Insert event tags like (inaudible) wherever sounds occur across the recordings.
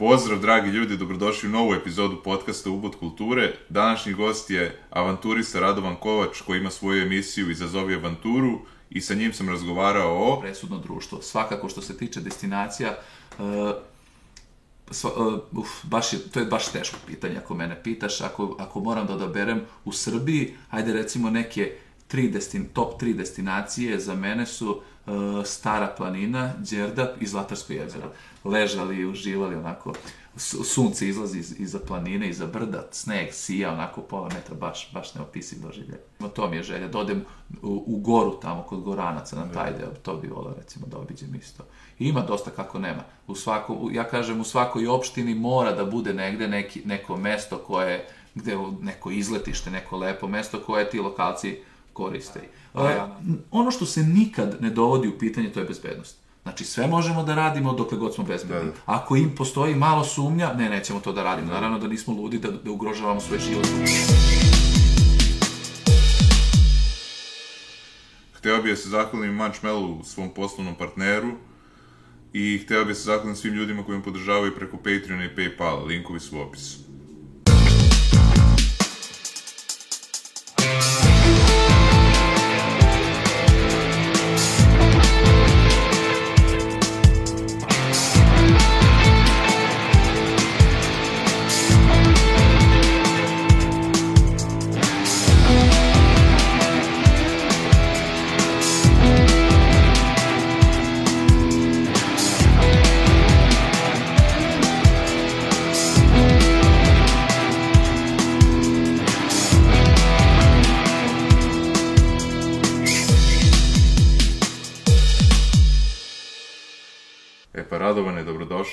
Pozdrav, dragi ljudi, dobrodošli u novu epizodu podcasta Ubod kulture. Današnji gost je avanturista Radovan Kovač, koji ima svoju emisiju Izazovi avanturu i sa njim sam razgovarao o... presudno društvo. Svakako što se tiče destinacija, uh, sva, uh, uf, baš je, to je baš teško pitanje ako mene pitaš. Ako, ako moram da odaberem u Srbiji, ajde recimo neke tri destin, top tri destinacije za mene su Stara planina, Đerdap i Zlatarsko jezero. Ležali i uživali onako, su- sunce izlazi iz, iza planine, iza brda, sneg sija, onako pola metra, baš, baš neopisiv doživljaj. No, to mi je želja, da odem u, u goru tamo kod Goranaca na taj deo, to bi volao recimo da obiđem isto. I ima dosta kako nema. U svako, u- ja kažem, u svakoj opštini mora da bude negde neki, neko mesto koje, gde neko izletište, neko lepo mesto koje ti lokalci koriste. Ono što se nikad ne dovodi u pitanje, to je bezbednost. Znači, sve možemo da radimo dokle god smo bezbedni. Da, da. Ako im postoji malo sumnja, ne, nećemo to da radimo. Naravno da nismo ludi da, da ugrožavamo svoj život. Hteo bi da se zahvalim Munchmellu, svom poslovnom partneru, i hteo bi da se zahvalim svim ljudima koji me podržavaju preko Patreona i Paypala, linkovi su u opisu.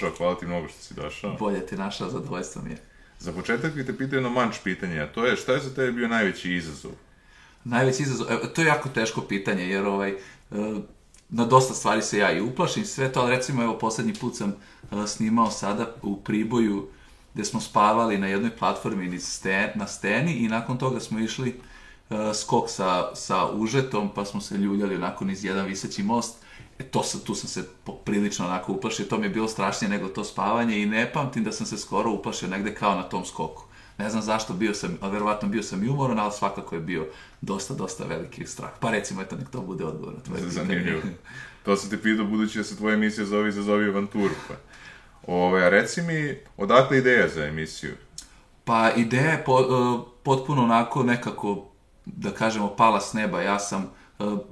Dobrodošao, hvala ti mnogo što si došao. Bolje ti našao, zadovoljstvo mi je. Za početak bih te pitao jedno manč pitanje, a to je šta je za tebe bio najveći izazov? Najveći izazov, evo, to je jako teško pitanje, jer ovaj, e, na dosta stvari se ja i uplašim, sve to, ali recimo, evo, poslednji put sam e, snimao sada u Priboju, gde smo spavali na jednoj platformi na steni i nakon toga smo išli e, skok sa, sa užetom, pa smo se ljuljali onako niz jedan viseći most. E, to sam, tu sam se poprilično onako uplašio, to mi je bilo strašnije nego to spavanje i ne pamtim da sam se skoro uplašio negde kao na tom skoku. Ne znam zašto bio sam, a verovatno bio sam i umoran, ali svakako je bio dosta, dosta veliki strah. Pa recimo, eto, nek to bude odgovor na tvoje pitanje. Zanimljivo. (laughs) To sam te pitao budući da se tvoja emisija zove Izazovi avanturu. Pa. Ove, a reci mi, odakle ideja za emisiju? Pa ideja je po, e, potpuno onako nekako, da kažemo, pala s neba. Ja sam,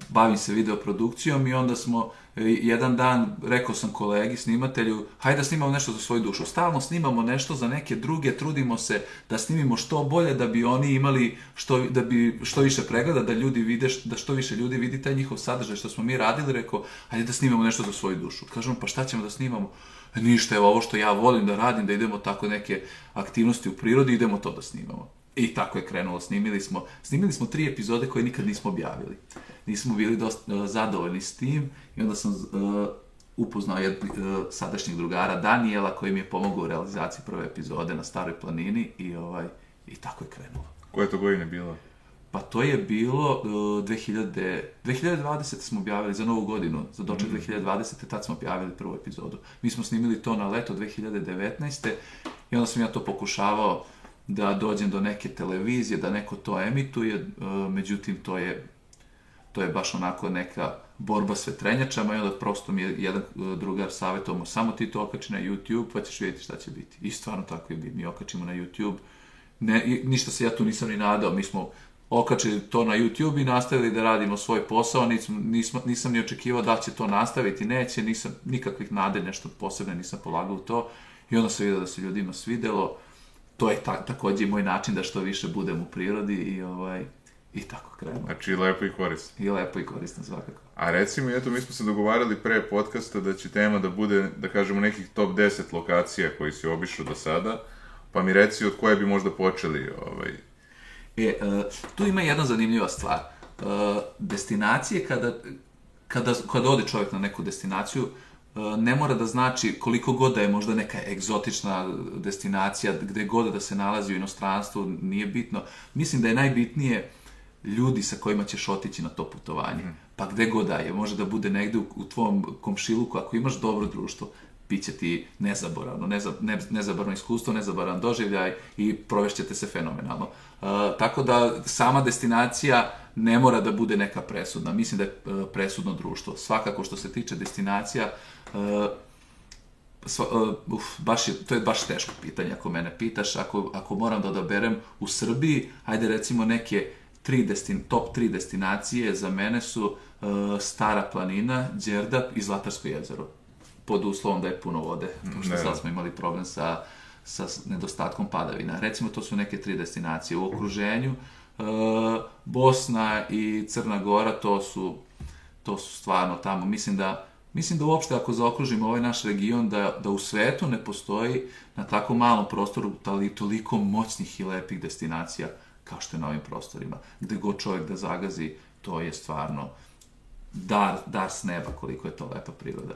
bavim se videoprodukcijom i onda smo e, jedan dan, rekao sam kolegi, snimatelju, hajde da snimamo nešto za svoju dušu. Stalno snimamo nešto za neke druge, trudimo se da snimimo što bolje, da bi oni imali što, da bi što više pregleda, da ljudi vide, da što više ljudi vidi taj njihov sadržaj što smo mi radili, rekao, hajde da snimamo nešto za svoju dušu. Kažemo, pa šta ćemo da snimamo? "E, Ništa, evo ovo što ja volim da radim, da idemo tako neke aktivnosti u prirodi, idemo to da snimamo. I tako je krenulo, snimili smo, snimili smo tri epizode koje nikad nismo objavili. Nismo bili dosta e, zadovoljni s tim i onda sam uh, upoznao jednog uh, sadašnjeg drugara Daniela koji mi je pomogao u realizaciji prve epizode na Staroj planini i ovaj i tako je krenulo. Koje to godine bilo? Pa to je bilo uh, 2000, 2020. smo objavili za novu godinu, za doček 2020. tad smo objavili prvu epizodu. Mi smo snimili to na leto 2019. i onda sam ja to pokušavao da dođem do neke televizije, da neko to emituje, uh, međutim to je to je baš onako neka borba s vetrenjačama i onda prosto mi je jedan uh, drugar savjetovao samo ti to okači na YouTube pa ćeš vidjeti šta će biti. I stvarno tako je bilo. Mi okačimo na YouTube. Ne, ništa se ja tu nisam ni nadao. Mi smo okačili to na YouTube i nastavili da radimo svoj posao. Nisam, nisam, nisam ni očekivao da će to nastaviti, neće, nisam nikakvih nade, nešto posebne nisam polagao u to. I onda se vidio da se ljudima svidelo. To je ta, takođe i moj način da što više budem u prirodi i ovaj i tako krenuo. Znači, lepo i korisno. I lepo i korisno svakako. A reci mi, eto, mi smo se dogovarali pre podcasta da će tema da bude, da kažemo, nekih top 10 lokacija koji si obišao do sada, pa mi reci od koje bi možda počeli, ovaj, E, e, tu ima jedna zanimljiva stvar. E, destinacije, kada, kada, kada ode čovjek na neku destinaciju, e, ne mora da znači koliko god da je možda neka egzotična destinacija, gde god da se nalazi u inostranstvu, nije bitno. Mislim da je najbitnije ljudi sa kojima ćeš otići na to putovanje. Pa gde god da je, može da bude negde u, u tvom komšiluku, ako imaš dobro društvo, bit će ti nezaboravno, neza, ne, nezaboravno iskustvo, nezaboravan doživljaj i provešćete se fenomenalno. Uh, tako da sama destinacija ne mora da bude neka presudna. Mislim da je uh, presudno društvo. Svakako što se tiče destinacija, uh, sva, uh, uf, baš je, to je baš teško pitanje ako mene pitaš. Ako, ako moram da odaberem u Srbiji, ajde recimo neke tri destin, top tri destinacije za mene su uh, Stara planina, Đerdap i Zlatarsko jezero. Pod uslovom da je puno vode, pošto Ne. sad smo imali problem sa, sa nedostatkom padavina. Recimo, to su neke tri destinacije u okruženju. Uh, Bosna i Crna Gora, to su, to su stvarno tamo. Mislim da Mislim da uopšte ako zaokružimo ovaj naš region, da, da u svetu ne postoji na tako malom prostoru toliko moćnih i lepih destinacija kao što je na ovim prostorima. Gde god čovjek da zagazi, to je stvarno dar, dar s neba koliko je to lepa priroda.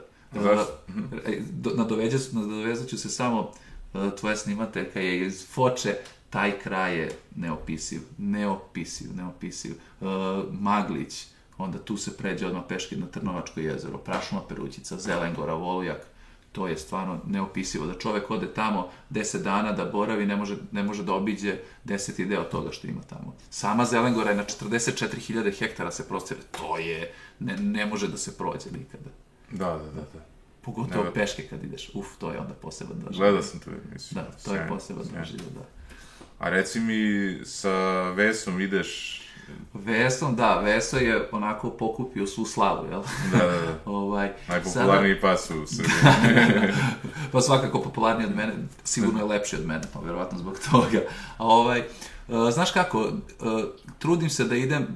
E, do- nadoveđa- Nadovezat ću se samo, e, tvoja snimateljka je iz Foče, taj kraj je neopisiv, neopisiv, neopisiv. E, Maglić, onda tu se pređe odmah peške na Trnovačko jezero, Prašuma Perućica, Zelengora, Volujak, to je stvarno neopisivo. Da čovek ode tamo 10 dana da boravi, ne može, ne može da obiđe deseti deo toga što ima tamo. Sama Zelengora je na 44.000 hektara se prostire. To je, ne, ne može da se prođe nikada. Da, da, da. da. Pogotovo Ne, peške kad ideš. Uf, to je onda poseban doživljaj. Gledao sam to emisiju. Da, to je Sjajno, poseban sjajno. doživljaj, da. A reci mi, sa Vesom ideš... Vesom, da, Veso je onako pokupio svu slavu, jel? Da, da, da. (laughs) ovaj, Najpopularniji pas u Srbiji. Sada, (laughs) pa svakako popularniji od mene, sigurno je lepši od mene, pa verovatno zbog toga. A ovaj, uh, znaš kako, uh, trudim se da idem,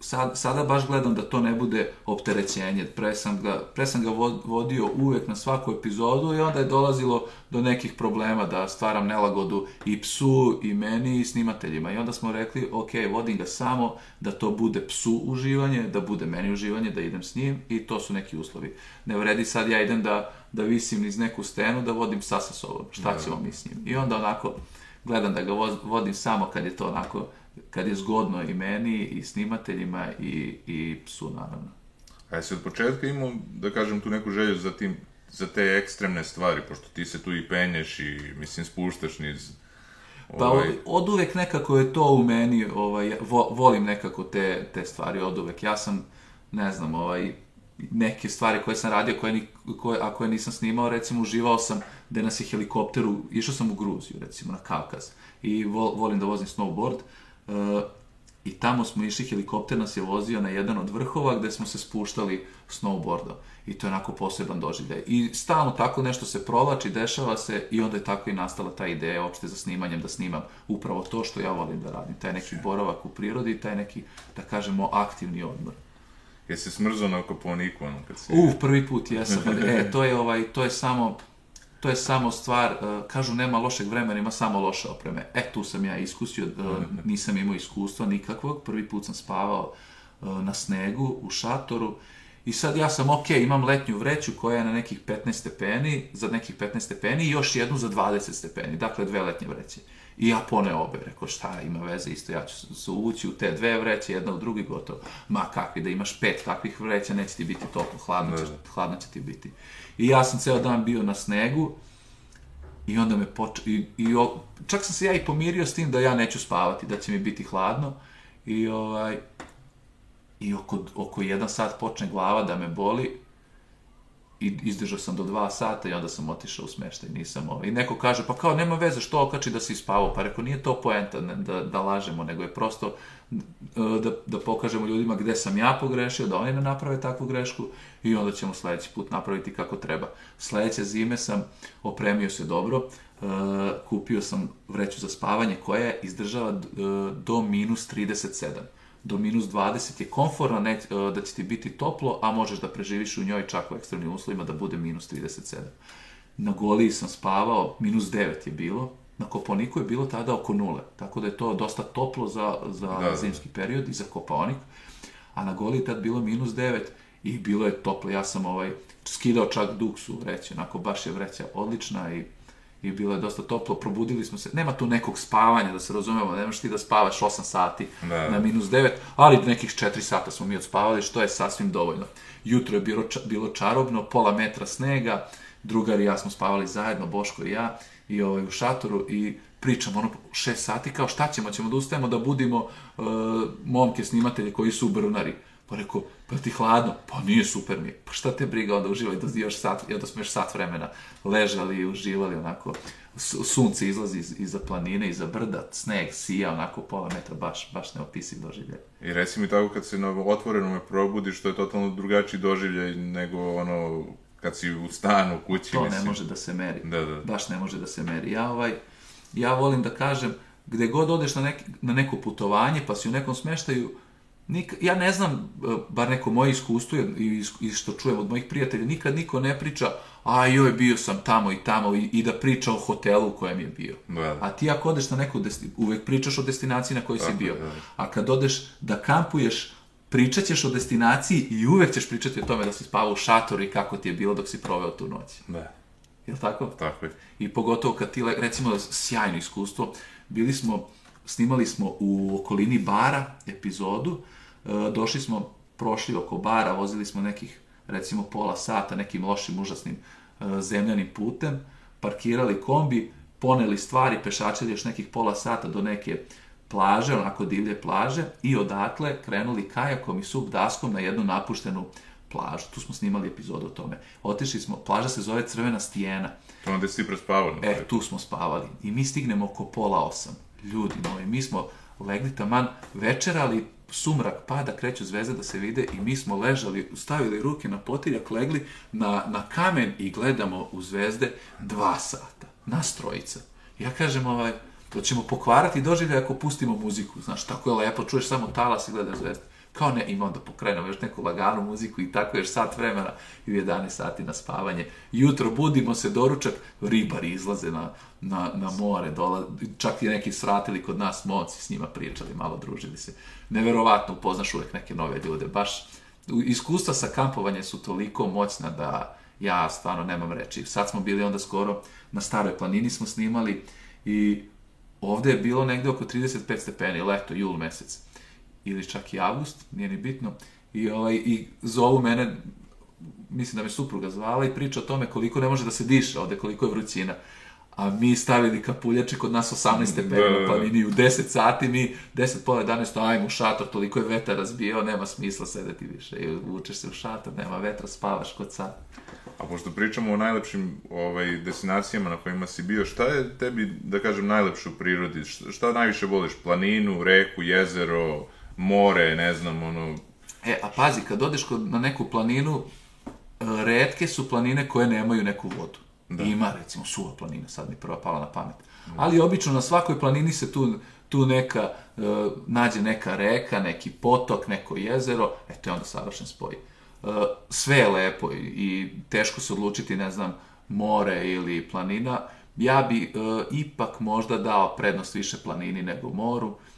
sad, sada baš gledam da to ne bude opterećenje. Pre sam ga, pre sam ga vo- vodio uvek na svaku epizodu i onda je dolazilo do nekih problema da stvaram nelagodu i psu i meni i snimateljima. I onda smo rekli, ok, vodim ga samo da to bude psu uživanje, da bude meni uživanje, da idem s njim i to su neki uslovi. Ne vredi sad ja idem da, da visim niz neku stenu, da vodim psa sa sobom. Šta ćemo mi s njim? I onda onako gledam da ga vodim samo kad je to onako, kad je zgodno i meni i snimateljima i, i psu naravno. A jesi od početka imao, da kažem, tu neku želju za, tim, za te ekstremne stvari, pošto ti se tu i penješ i, mislim, spuštaš niz... Pa ovaj, od, od uvek nekako je to u meni, ovaj, vo, volim nekako te, te stvari od uvek. Ja sam, ne znam, ovaj, neke stvari koje sam radio, koje, ni, koje, a koje nisam snimao, recimo uživao sam da nas je helikopteru, išao sam u Gruziju, recimo, na Kavkaz, i vo, volim da vozim snowboard, uh, i tamo smo išli, helikopter nas je vozio na jedan od vrhova gde smo se spuštali snowboardom. I to je onako poseban doživljaj. I stalno tako nešto se provlači, dešava se i onda je tako i nastala ta ideja uopšte za snimanjem, da snimam upravo to što ja volim da radim. Taj neki boravak u prirodi taj neki, da kažemo, aktivni odmor. Jesi smrzao na Koponiku, ono, kad si... U, prvi put jesam. E, to je ovaj, to je samo to je samo stvar, uh, kažu nema lošeg vremena, ima samo loše opreme. E, tu sam ja iskusio, uh, nisam imao iskustva nikakvog, prvi put sam spavao uh, na snegu, u šatoru, i sad ja sam, ok, imam letnju vreću koja je na nekih 15 stepeni, za nekih 15 stepeni i još jednu za 20 stepeni, dakle dve letnje vreće. I ja pone obe, rekao šta ima veze, isto ja ću se uvući u te dve vreće, jedna u drugi gotovo. Ma kakvi, da imaš pet takvih vreća, neće ti biti toplo, hladno će, hladno će ti biti. I ja sam ceo dan bio na snegu, i onda me poč... I, i o... čak sam se ja i pomirio s tim da ja neću spavati, da će mi biti hladno. I ovaj... I oko, oko jedan sat počne glava da me boli i izdržao sam do dva sata i onda sam otišao u smeštaj, nisam ovaj. I neko kaže, pa kao, nema veze, što okači da si spavao? Pa rekao, nije to poenta ne, da, da lažemo, nego je prosto e, da, da pokažemo ljudima gde sam ja pogrešio, da oni ne naprave takvu grešku i onda ćemo sledeći put napraviti kako treba. Sledeće zime sam opremio se dobro, e, kupio sam vreću za spavanje koja izdržava e, do minus 37 do minus 20 je komforna, ne, e, da će ti biti toplo, a možeš da preživiš u njoj čak u ekstremnim uslovima da bude minus 37. Na Goliji sam spavao, minus 9 je bilo, na Koponiku je bilo tada oko nule, tako da je to dosta toplo za, za Da, da. zimski period i za Kopaonik, a na Goliji tad bilo minus 9 i bilo je toplo, ja sam ovaj, skidao čak duksu vreće, onako baš je vreća odlična i i bilo je dosta toplo, probudili smo se, nema tu nekog spavanja, da se razumemo, ne možeš ti da spavaš 8 sati Da. na minus 9, ali nekih 4 sata smo mi odspavali, što je sasvim dovoljno. Jutro je bilo, ča- bilo čarobno, pola metra snega, drugar i ja smo spavali zajedno, Boško i ja, i ovaj, u šatoru i pričamo ono šest sati, kao šta ćemo, ćemo da ustajemo da budimo uh, momke snimatelje koji su brunari. Pa rekao, pa ti hladno? Pa nije super mi je. Pa šta te briga onda uživali da još sat, da smo još sat vremena ležali i uživali onako. Sunce izlazi iz, iza planine, iza brda, sneg sija onako pola metra, baš, baš neopisiv doživljaj. I reci mi tako kad se na otvorenome probudiš, to je totalno drugačiji doživljaj nego ono kad si u stanu, kući. To mislim. ne može da se meri. Da, da. Baš ne može da se meri. Ja ovaj, ja volim da kažem, gde god odeš na, neki, na neko putovanje, pa si u nekom smeštaju, nik, ja ne znam, e, bar neko moje iskustvo i, i što čujem od mojih prijatelja, nikad niko ne priča, a joj, bio sam tamo i tamo i, i da priča o hotelu u kojem je bio. Da. A ti ako odeš na neku, desti, uvek pričaš o destinaciji na kojoj si bio. je, da. A kad odeš da kampuješ, pričat ćeš o destinaciji i uvek ćeš pričati o tome da si spavao u šatoru i kako ti je bilo dok si proveo tu noć. Da, Jel tako? tako je. I pogotovo kad ti, recimo, sjajno iskustvo, bili smo, snimali smo u okolini bara epizodu, došli smo, prošli oko bara, vozili smo nekih, recimo, pola sata nekim lošim, užasnim e, zemljanim putem, parkirali kombi, poneli stvari, pešačili još nekih pola sata do neke plaže, onako divlje plaže, i odatle krenuli kajakom i sub daskom na jednu napuštenu plažu. Tu smo snimali epizodu o tome. Otišli smo, plaža se zove Crvena stijena. To onda si na E, tu smo spavali. I mi stignemo oko pola osam. Ljudi moji, mi smo legli taman večerali, sumrak pada, kreću zvezde da se vide i mi smo ležali, stavili ruke na potiljak, legli na, na kamen i gledamo u zvezde dva sata. Nas trojica. Ja kažem, ovaj, to ćemo pokvarati doživljaj ako pustimo muziku. Znaš, tako je lepo, čuješ samo talas i gledaš zvezde. Kao ne, ima onda pokrenemo još neku laganu muziku i tako još sat vremena i u 11 sati na spavanje. Jutro budimo se doručak, ribari izlaze na, na, na more, dola, čak i neki sratili kod nas momci s njima pričali, malo družili se. Neverovatno upoznaš uvek neke nove ljude, baš iskustva sa kampovanjem su toliko moćna da ja stvarno nemam reči. Sad smo bili onda skoro na staroj planini smo snimali i ovde je bilo negde oko 35 stepeni, leto, jul mesec ili čak i avgust, nije ni bitno. I, ovaj, i zovu mene, mislim da me supruga zvala i priča o tome koliko ne može da se diše ovde, koliko je vrućina. A mi stavili kapuljače kod nas 18 stepeni Da, da, na planini u 10 sati, mi 10 pola 11, ajmo u šator, toliko je vetar razbijao, nema smisla sedeti više. I vučeš se u šator, nema vetra, spavaš kod sad. A pošto pričamo o najlepšim ovaj, destinacijama na kojima si bio, šta je tebi, da kažem, najlepše u prirodi? Šta, šta najviše voliš? Planinu, reku, jezero, more, ne znam, ono... E, a pazi, kad odeš kod, na neku planinu, e, retke su planine koje nemaju neku vodu. Da. Ima, recimo, suva planina, sad mi prva pala na pamet. Ali obično na svakoj planini se tu, tu neka, e, nađe neka reka, neki potok, neko jezero, e, to je onda savršen spoj. E, sve je lepo i, i teško se odlučiti, ne znam, more ili planina. Ja bi e, ipak možda dao prednost više planini nego moru. E,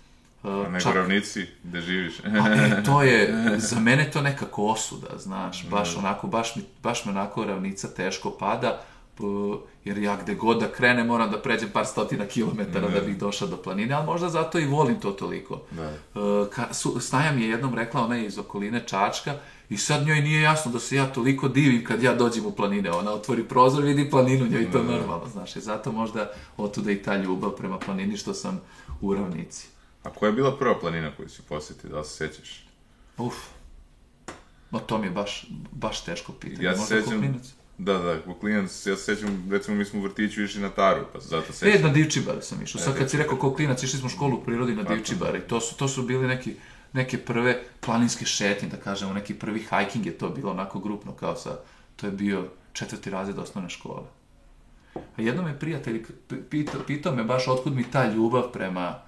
A nego ravnici gde živiš. Pa, e, (laughs) to je, za mene to nekako osuda, znaš, baš onako, baš, mi, baš me onako ravnica teško pada, p- jer ja gde god da krenem moram da pređem par stotina kilometara da bih došao do planine, ali možda zato i volim to toliko. Da. E, Ka, su, Snaja mi je jednom rekla, ona je iz okoline Čačka, i sad njoj nije jasno da se ja toliko divim kad ja dođem u planine. Ona otvori prozor, vidi planinu, njoj je to normalno, znaš. I zato možda otuda i ta ljubav prema planini što sam u ravnici. A koja je bila prva planina koju si posjetio, da li se sećaš? Uf. Ma to mi je baš, baš teško pitanje. Ja Možda sećam... Koklinac? Da, da, Koklinac, ja se sećam, recimo mi smo u vrtiću išli na Taru, pa zato E, sećam. na Divčibar sam išao. Sad kad si rekao Koklinac, išli smo u školu u prirodi na Divčibar i to su, to su bili neki, neke prve planinske šetnje, da kažemo, neki prvi hiking je to bilo onako grupno kao sa, to je bio četvrti razred osnovne škole. A jedno me prijatelj pitao, pitao me baš otkud mi ta ljubav prema,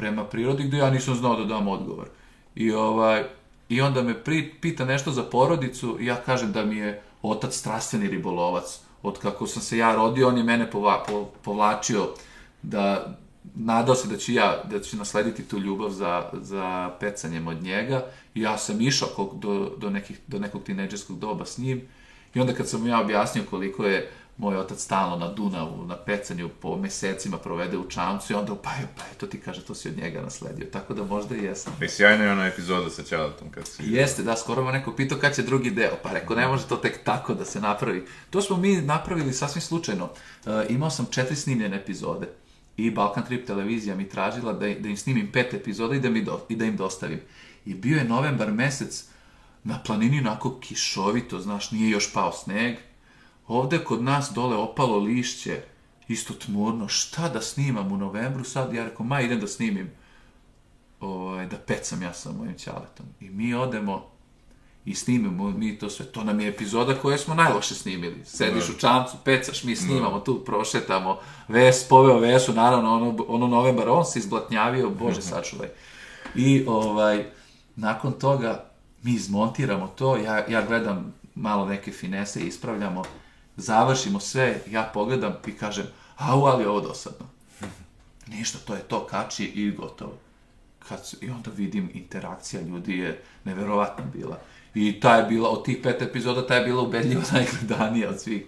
prema prirodi, gde ja nisam znao da dam odgovor. I, ovaj, i onda me pri, pita nešto za porodicu i ja kažem da mi je otac strastveni ribolovac. Od kako sam se ja rodio, on je mene pova, po, povlačio da nadao se da ću ja, da ću naslediti tu ljubav za, za pecanjem od njega i ja sam išao do, do, nekih, do nekog tinejdžerskog doba s njim i onda kad sam mu ja objasnio koliko je moj otac stalno na Dunavu, na pecanju, po mesecima provede u čamcu i onda, pa, pa eto ti kaže, to si od njega nasledio. Tako da možda i jesam. I sjajna je ona epizoda sa Ćaletom kad si... Jeste, da, skoro me neko pitao kad će drugi deo, pa rekao, ne može to tek tako da se napravi. To smo mi napravili sasvim slučajno. E, imao sam četiri snimljene epizode i Balkan Trip televizija mi tražila da, da im snimim pet epizoda i da, mi do, i da im dostavim. I bio je novembar mesec, na planini onako kišovito, znaš, nije još pao sneg. Ovde kod nas dole opalo lišće, isto tmurno, šta da snimam u novembru sad? Ja rekao, ma idem da snimim ovaj, da pecam ja sa mojim ćaletom. I mi odemo i snimimo mi to sve. To nam je epizoda koju smo najloše snimili. Sediš u čamcu, pecaš, mi snimamo tu, prošetamo. Ves, poveo Vesu, naravno, ono, ono novembar, on se izblatnjavio, bože (laughs) sačuvaj. I ovaj, nakon toga mi izmontiramo to, ja, ja gledam malo neke finese, ispravljamo, završimo sve, ja pogledam i kažem, au, ali ovo dosadno. (laughs) Ništa, to je to, kači i gotovo. Kad, su- I onda vidim, interakcija ljudi je neverovatna bila. I ta je bila, od tih pet epizoda, ta je bila ubedljivo (laughs) najgledanija od svih.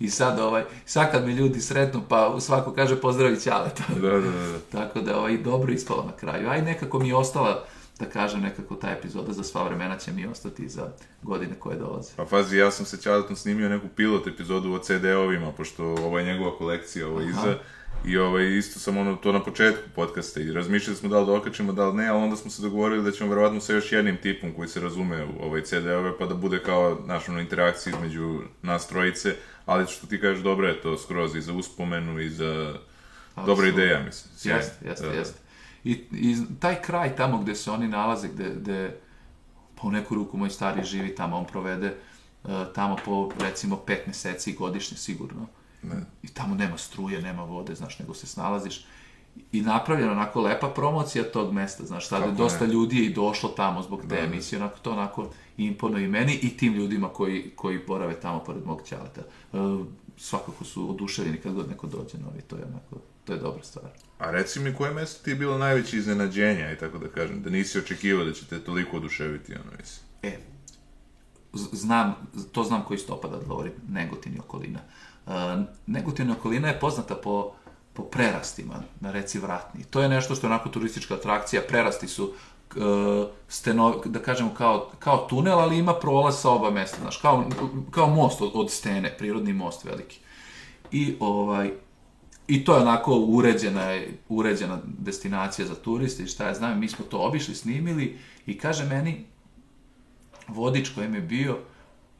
I sad, ovaj, sad kad me ljudi sretnu, pa svako kaže pozdravi Ćaleta. Da, da, da. da. (laughs) Tako da ovaj, dobro ispalo na kraju. Aj nekako mi je ostala, da kažem, nekako ta epizoda za sva vremena će mi ostati za godine koje dolaze. Pa pazi, ja sam sa Ćaletom snimio neku pilot epizodu o CD-ovima, pošto ovo je njegova kolekcija, ovo je iza. I ovaj, isto sam ono, to na početku podcasta i razmišljali smo da li da okačimo, da li ne, ali onda smo se dogovorili da ćemo verovatno sa još jednim tipom koji se razume u ovaj CD-ove, pa da bude kao, znaš, ono, interakcija između nas trojice, ali što ti kažeš, dobro je to skroz i za uspomenu i za... Dobra Apsolutno. ideja, mislim. Jeste, jeste, da. jeste. I, I taj kraj tamo gde se oni nalaze, gde, gde po neku ruku moj stari živi tamo, on provede uh, tamo po recimo pet meseci godišnje sigurno. Ne. I tamo nema struje, nema vode, znaš, nego se snalaziš. I napravljena onako lepa promocija tog mesta, znaš, sad Kako dosta ne. ljudi je i došlo tamo zbog te Da, da. emisije, onako to onako imponuje i meni i tim ljudima koji, koji borave tamo pored mog ćaleta. Uh, svakako su oduševljeni kad god neko dođe novi, to je onako, to je dobra stvar. A reci mi koje mesto ti je bilo najveće iznenađenja, i tako da kažem, da nisi očekivao da će te toliko oduševiti, ono, mislim. E, znam, to znam koji stopa da odgovorim, Negotin i okolina. Uh, Negotin i okolina je poznata po, po prerastima na reci Vratni. To je nešto što je onako turistička atrakcija, prerasti su uh, steno, da kažemo kao, kao tunel, ali ima prolaz sa oba mesta, znaš, kao, kao most od, od stene, prirodni most veliki. I ovaj, I to je onako uređena, uređena destinacija za turiste i šta ja znam, mi smo to obišli, snimili i kaže meni, vodič kojem je bio,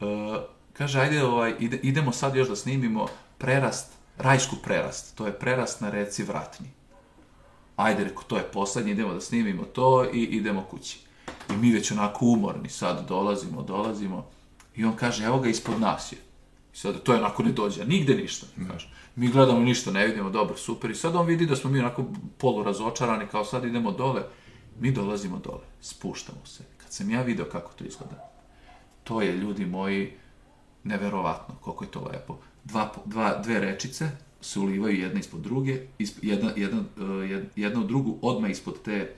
uh, kaže, ajde, ovaj, ide, idemo sad još da snimimo prerast, rajsku prerast, to je prerast na reci Vratni. Ajde, reko, to je poslednje, idemo da snimimo to i idemo kući. I mi već onako umorni sad dolazimo, dolazimo i on kaže, evo ga ispod nas je. I sad to je onako ne dođe, nigde ništa. Kaže. Mi gledamo ništa, ne vidimo, dobro, super. I sad on vidi da smo mi onako polu razočarani, kao sad idemo dole. Mi dolazimo dole, spuštamo se. Kad sam ja video kako to izgleda, to je, ljudi moji, neverovatno koliko je to lepo. Dva, dva, dve rečice se ulivaju jedna ispod druge, isp, jedna, jedna, uh, jed- jedna u drugu, odmah ispod te,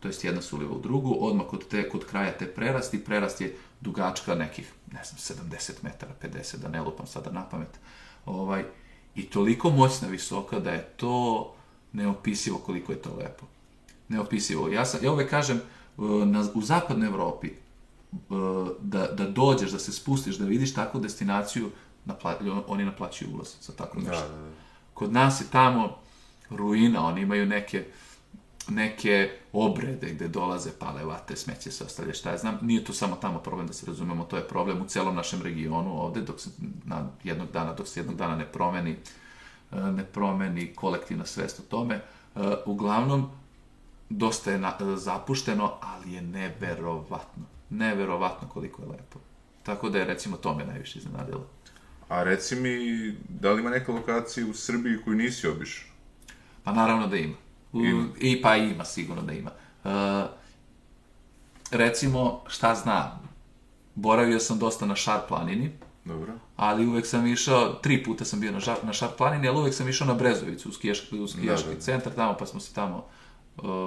to jest jedna se uliva u drugu, odmah kod, te, kod kraja te prerasti, prerast je dugačka nekih, ne znam, 70 metara, 50, da ne lupam sada na pamet. Ovaj, I toliko moćna visoka da je to neopisivo koliko je to lepo. Neopisivo. Ja, sam, ja uvek kažem, uh, na, u zapadnoj Evropi, uh, da, da dođeš, da se spustiš, da vidiš takvu destinaciju, napla, oni naplaćuju ulaz za tako Da, nešto. da, da. Kod nas je tamo ruina, oni imaju neke neke obrede gde dolaze, pale vate, smeće se ostavlja, šta ja znam. Nije to samo tamo problem, da se razumemo, to je problem u celom našem regionu ovde, dok se na jednog dana, dok se jednog dana ne promeni, e, ne promeni kolektivna svest o tome. E, Uglavnom, dosta je e, zapušteno, ali je neverovatno. Neverovatno koliko je lepo. Tako da je, recimo, to me najviše iznenadilo. A reci mi, da li ima neka lokacija u Srbiji koju nisi obišao? Pa naravno da ima. Ima. I pa ima, sigurno da ima. Uh, recimo, šta znam, boravio sam dosta na Šar planini, Dobro. ali uvek sam išao, tri puta sam bio na, žar, na Šar planini, ali uvek sam išao na Brezovicu, u skijaški, u skijaški Da, da. centar tamo, pa smo se tamo uh,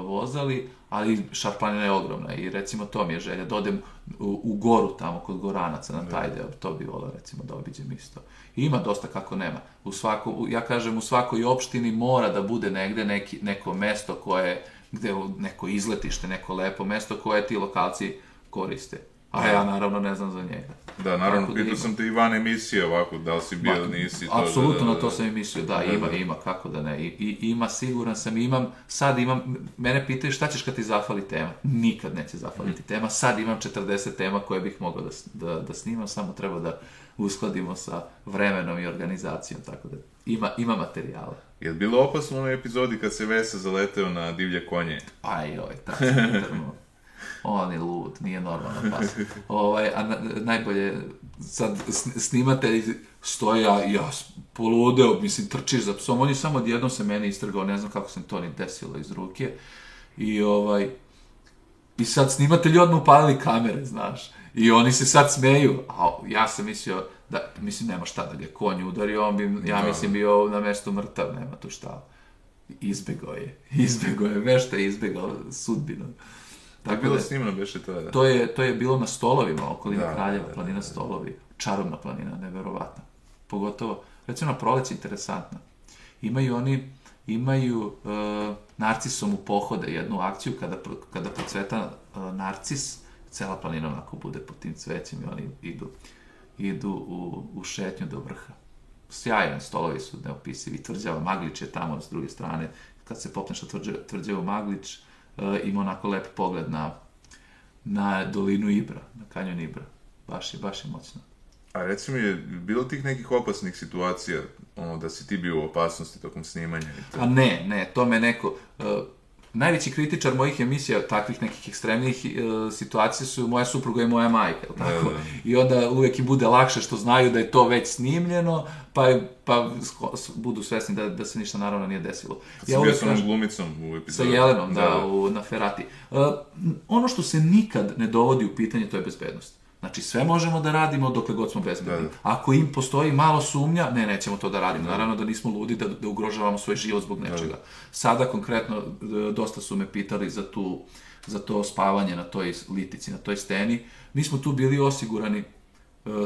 vozali, ali Šarplanina je ogromna i recimo to mi je želja, da odem u, u goru tamo kod Goranaca na taj deo, to bi volao recimo da obiđem isto. I ima dosta kako nema. U svako, ja kažem u svakoj opštini mora da bude negde neki, neko mesto koje, gde neko izletište, neko lepo mesto koje ti lokalci koriste. A ja naravno ne znam za njega. Da, naravno, da pitao sam te i van emisije ovako, da li si bio ili nisi. To, Apsolutno da, da, na to sam i mislio, da, ima, ima, kako da ne. I, i ima, siguran sam, imam, sad imam, mene pitaju šta ćeš kad ti zafali tema. Nikad neće zafaliti tema, sad imam 40 tema koje bih mogao da, da, da snimam, samo treba da uskladimo sa vremenom i organizacijom, tako da ima, ima materijala. Je bilo opasno u onoj epizodi kad se Vesa zaleteo na divlje konje? Aj, joj, tako sam. On je lud, nije normalan pas. (laughs) Ovaj, a na, najbolje, sad sn- snimatelj stoji, ja s- poludeo, mislim, trčiš za psom, on je samo odjednom se meni istrgao, ne znam kako se to ni desilo iz ruke. I ovaj, i sad snimatelji odmah upalili kamere, znaš. I oni se sad smeju, a ja sam mislio da, mislim, nema šta da ga konj udario, on bi, ja Da. mislim, bio na mestu mrtav, nema tu šta. Izbegao je, (laughs) izbegao je, vešta je izbegao sudbinu. Da Tako bilo da, snimano, beše to, da. to je, to je bilo na stolovima, okolina Da, Kraljeva, da, da, planina stolovi. Čarobna planina, neverovatna. Pogotovo, recimo na proleći interesantna. Imaju oni, imaju uh, narcisom u pohode jednu akciju kada, kada procveta uh, narcis, cela planina onako bude pod tim cvećem i oni idu, idu u, u šetnju do vrha. Sjajan, stolovi su neopisivi, tvrđava Maglić je tamo s druge strane, kad se popneš na tvrđavu Maglić, uh, ima onako lep pogled na, na dolinu Ibra, na kanjon Ibra. Baš je, baš je moćno. A reci mi, je bilo tih nekih opasnih situacija, ono, da si ti bio u opasnosti tokom snimanja i to? A ne, ne, to me neko... Najveći kritičar mojih emisija, takvih nekih ekstremnih uh, situacija su moja supruga i moja majka, jel tako? Da, da. I onda uvek im bude lakše što znaju da je to već snimljeno, pa, pa budu svesni da, da se ništa naravno nije desilo. Kad si bio sa onom glumicom u Sa epizodi. Jelenom, da, u, na Ferati. Uh, ono što se nikad ne dovodi u pitanje, to je bezbednost. Znači, sve možemo da radimo dokle god smo bezbedni. Da, da. Ako im postoji malo sumnja, ne, nećemo to da radimo. Naravno da nismo ludi da, da ugrožavamo svoj život zbog nečega. Sada, konkretno, d- dosta su me pitali za, tu, za to spavanje na toj litici, na toj steni. Mi smo tu bili osigurani e,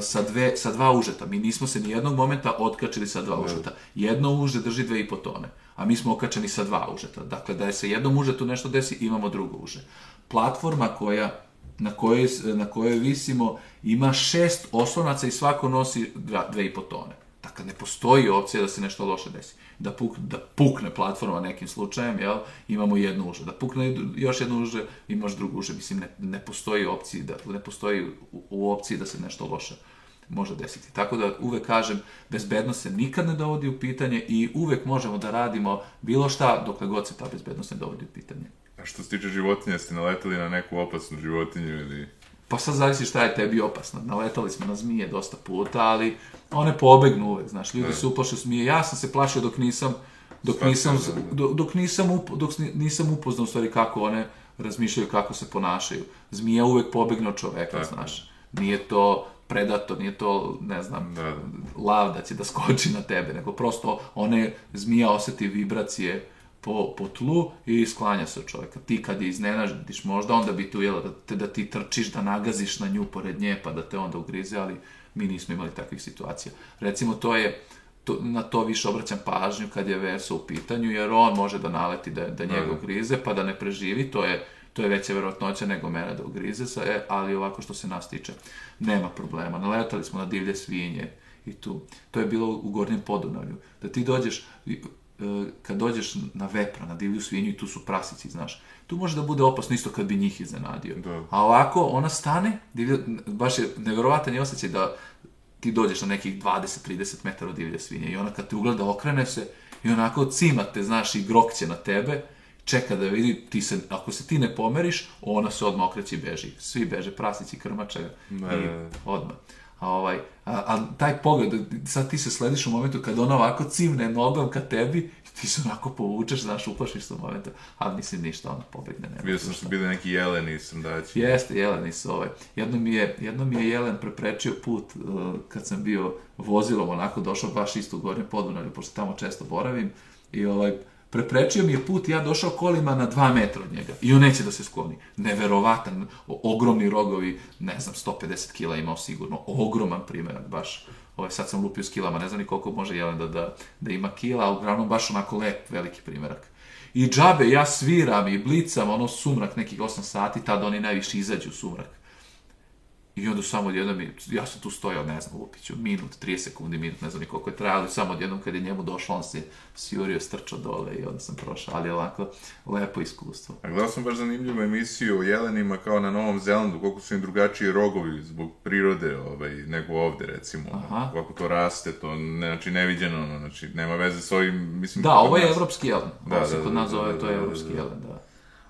sa, dve, sa dva užeta. Mi nismo se ni jednog momenta otkačili sa dva užeta. Jedno uže drži dve i po tone, a mi smo okačeni sa dva užeta. Dakle, da je se jednom užetu nešto desi, imamo drugo uže. Platforma koja na kojoj, na kojoj visimo ima šest oslonaca i svako nosi dva, dve i po tone. Dakle, ne postoji opcija da se nešto loše desi. Da, puk, da pukne platforma nekim slučajem, jel, imamo jednu uže. Da pukne još jednu uže, imaš drugu uže. Mislim, ne, ne postoji opciji da, ne postoji u, u opciji da se nešto loše može desiti. Tako da uvek kažem, bezbednost se nikad ne dovodi u pitanje i uvek možemo da radimo bilo šta dokle god se ta bezbednost ne dovodi u pitanje. A što se tiče životinja, ste naletali na neku opasnu životinju ili... Pa sad zavisi šta je tebi opasno. Naletali smo na zmije dosta puta, ali one pobegnu uvek, znaš, ljudi se uplaše zmije. Ja sam se plašio dok nisam dok Shvatio, nisam, da, da. dok, dok nisam, up, dok nisam upoznao u stvari kako one razmišljaju, kako se ponašaju. Zmija uvek pobegne od čoveka, Tako. znaš. Nije to predator, nije to, ne znam, Da, da. lav da će da skoči na tebe, nego prosto one zmija oseti vibracije po, po tlu i sklanja se od čovjeka. Ti kad je iznenažiš možda, onda bi tu jelo da, te, da ti trčiš, da nagaziš na nju pored nje, pa da te onda ugrize, ali mi nismo imali takvih situacija. Recimo, to je, to, na to više obraćam pažnju kad je Verso u pitanju, jer on može da naleti da, da njega Da. ugrize, pa da ne preživi, to je to je veća verovatnoća nego mene da ugrize se, e, ali ovako što se nas tiče, nema problema. Naletali smo na divlje svinje i tu. To je bilo u Gornjem Podunavlju. Da ti dođeš, kad dođeš na vepra, na divlju svinju i tu su prasici, znaš, tu može da bude opasno isto kad bi njih iznenadio. Da. A ovako, ona stane, divlja, baš je neverovatan je osjećaj da ti dođeš na nekih 20-30 metara od divlje svinje i ona kad te ugleda okrene se i onako cima te, znaš, i grokće na tebe, čeka da vidi, ti se, ako se ti ne pomeriš, ona se odmah okreće i beži. Svi beže, prasići, krmača i odmah. Ovaj, a, a taj pogled, sad ti se slediš u momentu kad ona ovako cimne nogom ka tebi, ti se onako povučeš, znaš, uplašiš se u momentu, a mislim ništa, ona pobegne. nema Vidio sam šta. što bili neki jeleni sam daći. Jeste, jeleni su ovaj. Jedno mi je, jedno mi je jelen preprečio put uh, kad sam bio vozilom, onako došao baš isto u Gornje Podunavlje, pošto tamo često boravim, i ovaj, Preprečio mi je put ja došao kolima na dva metra od njega. I on neće da se skloni. Neverovatan, ogromni rogovi, ne znam, 150 kila imao sigurno. Ogroman primjerak, baš. Ovo, sad sam lupio s kilama, ne znam ni koliko može Jelen da, da, da ima kila, ali uglavnom baš onako lep, veliki primjerak. I džabe, ja sviram i blicam, ono sumrak nekih 8 sati, tad oni najviše izađu u sumrak. I onda samo odjednom, mi- ja sam tu stojao, ne znam, Lupiću, minut, 30 sekundi, minut, ne znam ni koliko je trajalo, i samo odjednom kad je njemu došlo, on se sjurio, strčao dole i onda sam prošao, ali ovako, lepo iskustvo. A gledao sam baš zanimljivu emisiju o jelenima kao na Novom Zelandu, koliko su im drugačiji rogovi zbog prirode ovaj, nego ovde, recimo. Aha. Kako to raste, to ne, znači neviđeno, ono, znači nema veze s ovim, mislim... Da, ovo je evropski jelen. Da, Ovo se da, kod da, nas da, zove, da, to je da, evropski da. jelen, da.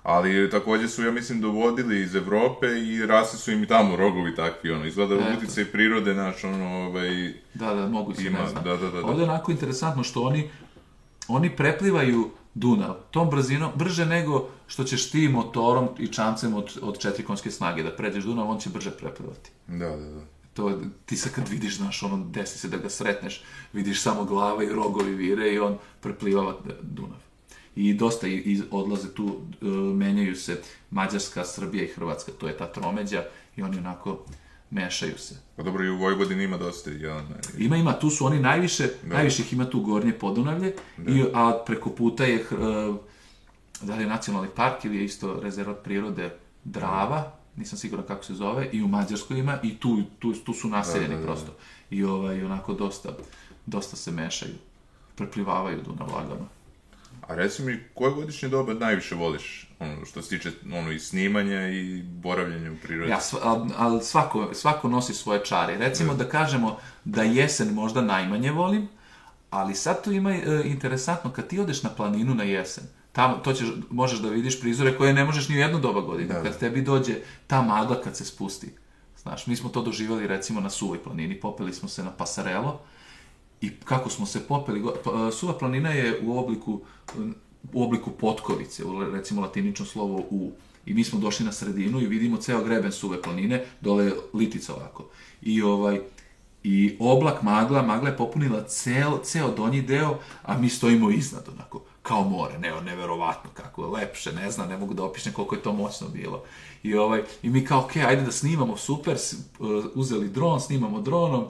Ali takođe su, ja mislim, dovodili iz Evrope i rasli su im i tamo rogovi takvi, ono, izgleda Eto. utjecaj prirode, naš, ono, ovaj, Da, da, moguće, Ima, ne znam. da, da, da, da. Ovdje je onako interesantno što oni, oni preplivaju Dunav tom brzinom, brže nego što ćeš ti motorom i čamcem od, od četiri konjske snage da pređeš Dunav, on će brže preplivati. da, da, da. To, ti sad kad vidiš, znaš, ono, desi se da ga sretneš, vidiš samo glava i rogovi vire i on preplivava Dunav. I dosta i, i odlaze tu, e, menjaju se Mađarska, Srbija i Hrvatska, to je ta tromeđa i oni onako mešaju se. Pa dobro, i u Vojvodini ima dosta jelena. i- Ima, ima, tu su oni najviše, najviše ih ima tu gornje Podunavlje, i, a preko puta je, hr- da li je nacionalni park ili je isto rezervat prirode Drava, nisam siguran kako se zove, i u Mađarskoj ima, i tu, tu, tu su naseljeni prosto. I ovaj, onako dosta, dosta se mešaju, preplivavaju Dunav lagano. A reci mi, koje godišnje doba najviše voliš? Ono, što se tiče ono, i snimanja i boravljenja u prirodi. Ja, sva- al, al svako, svako nosi svoje čare. Recimo da kažemo da jesen možda najmanje volim, ali sad tu ima e, interesantno, kad ti odeš na planinu na jesen, tamo, to ćeš, možeš da vidiš prizore koje ne možeš ni u jednu doba godine. Da. Kad tebi dođe ta magla kad se spusti. Znaš, mi smo to doživjeli recimo na Suvoj planini, popeli smo se na Pasarelo i kako smo se popeli, pa, e, Suva planina je u obliku, u obliku potkovice, recimo latinično slovo U. I mi smo došli na sredinu i vidimo ceo greben Suve planine, dole je litica ovako. I ovaj, i oblak magla, magla je popunila cel, ceo donji deo, a mi stojimo iznad, onako, kao more, ne, neverovatno kako je lepše, ne znam, ne mogu da opišem koliko je to moćno bilo. I, ovaj, i mi kao, ok, ajde da snimamo, super, uh, uzeli dron, snimamo dronom,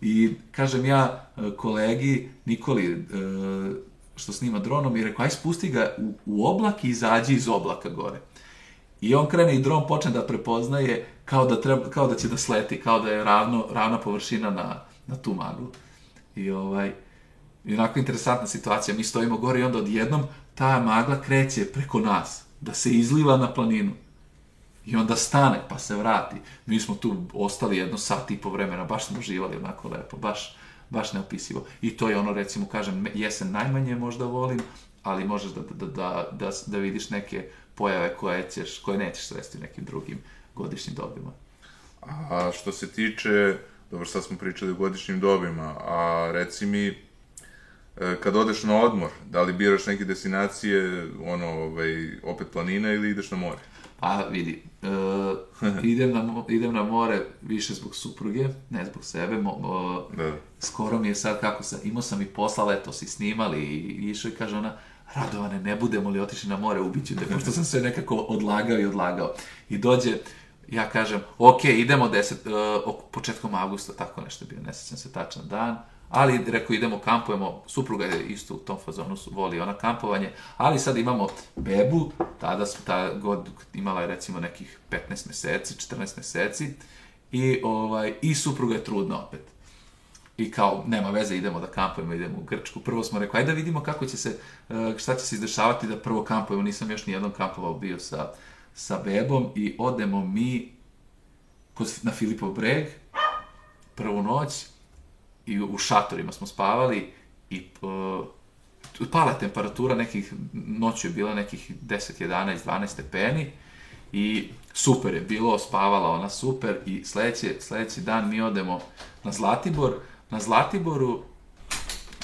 i kažem ja uh, kolegi Nikoli, uh, što snima dronom, i rekao, aj spusti ga u, u oblak i izađi iz oblaka gore. I on krene i dron počne da prepoznaje kao da, treba, kao da će da sleti, kao da je ravno, ravna površina na, na tu maglu. I ovaj, i onako interesantna situacija, mi stojimo gore i onda odjednom ta magla kreće preko nas, da se izliva na planinu. I onda stane, pa se vrati. Mi smo tu ostali jedno sat i po vremena, baš smo uživali onako lepo, baš, baš neopisivo. I to je ono, recimo, kažem, jesen najmanje možda volim, ali možeš da, da, da, da, da vidiš neke pojave koje, ćeš, koje nećeš sresti u nekim drugim godišnjim dobima. A što se tiče, dobro sad smo pričali o godišnjim dobima, a reci mi, e, kad odeš na odmor, da li biraš neke destinacije, ono, ovaj, opet planina ili ideš na more? Pa vidi, e, (laughs) idem, na, idem na more više zbog supruge, ne zbog sebe. Mo, mo- Da. skoro mi je sad kako sam, imao sam i posla letos i snimali i išao i kaže ona, Radovane, ne budemo li otišli na more, ubiću te, pošto sam sve nekako odlagao i odlagao. I dođe, ja kažem, ok, idemo deset, uh, ok- početkom avgusta, tako nešto je bio, ne sjećam se tačan dan, ali rekao idemo, kampujemo, supruga je isto u tom fazonu, voli ona kampovanje, ali sad imamo bebu, tada ta god imala je recimo nekih 15 meseci, 14 meseci, i, ovaj, i supruga je trudna opet. I kao, nema veze, idemo da kampujemo, idemo u Grčku. Prvo smo rekli, ajde da vidimo kako će se, e, šta će se izdešavati da prvo kampujemo. Nisam još nijednom kampovao bio sa, sa bebom i odemo mi kod, na Filipov breg, prvu noć, i u šatorima smo spavali i uh, pala je temperatura nekih, noću je bila nekih 10, 11, 12 stepeni i super je bilo, spavala ona super i sledeći, sledeći dan mi odemo na Zlatibor, na Zlatiboru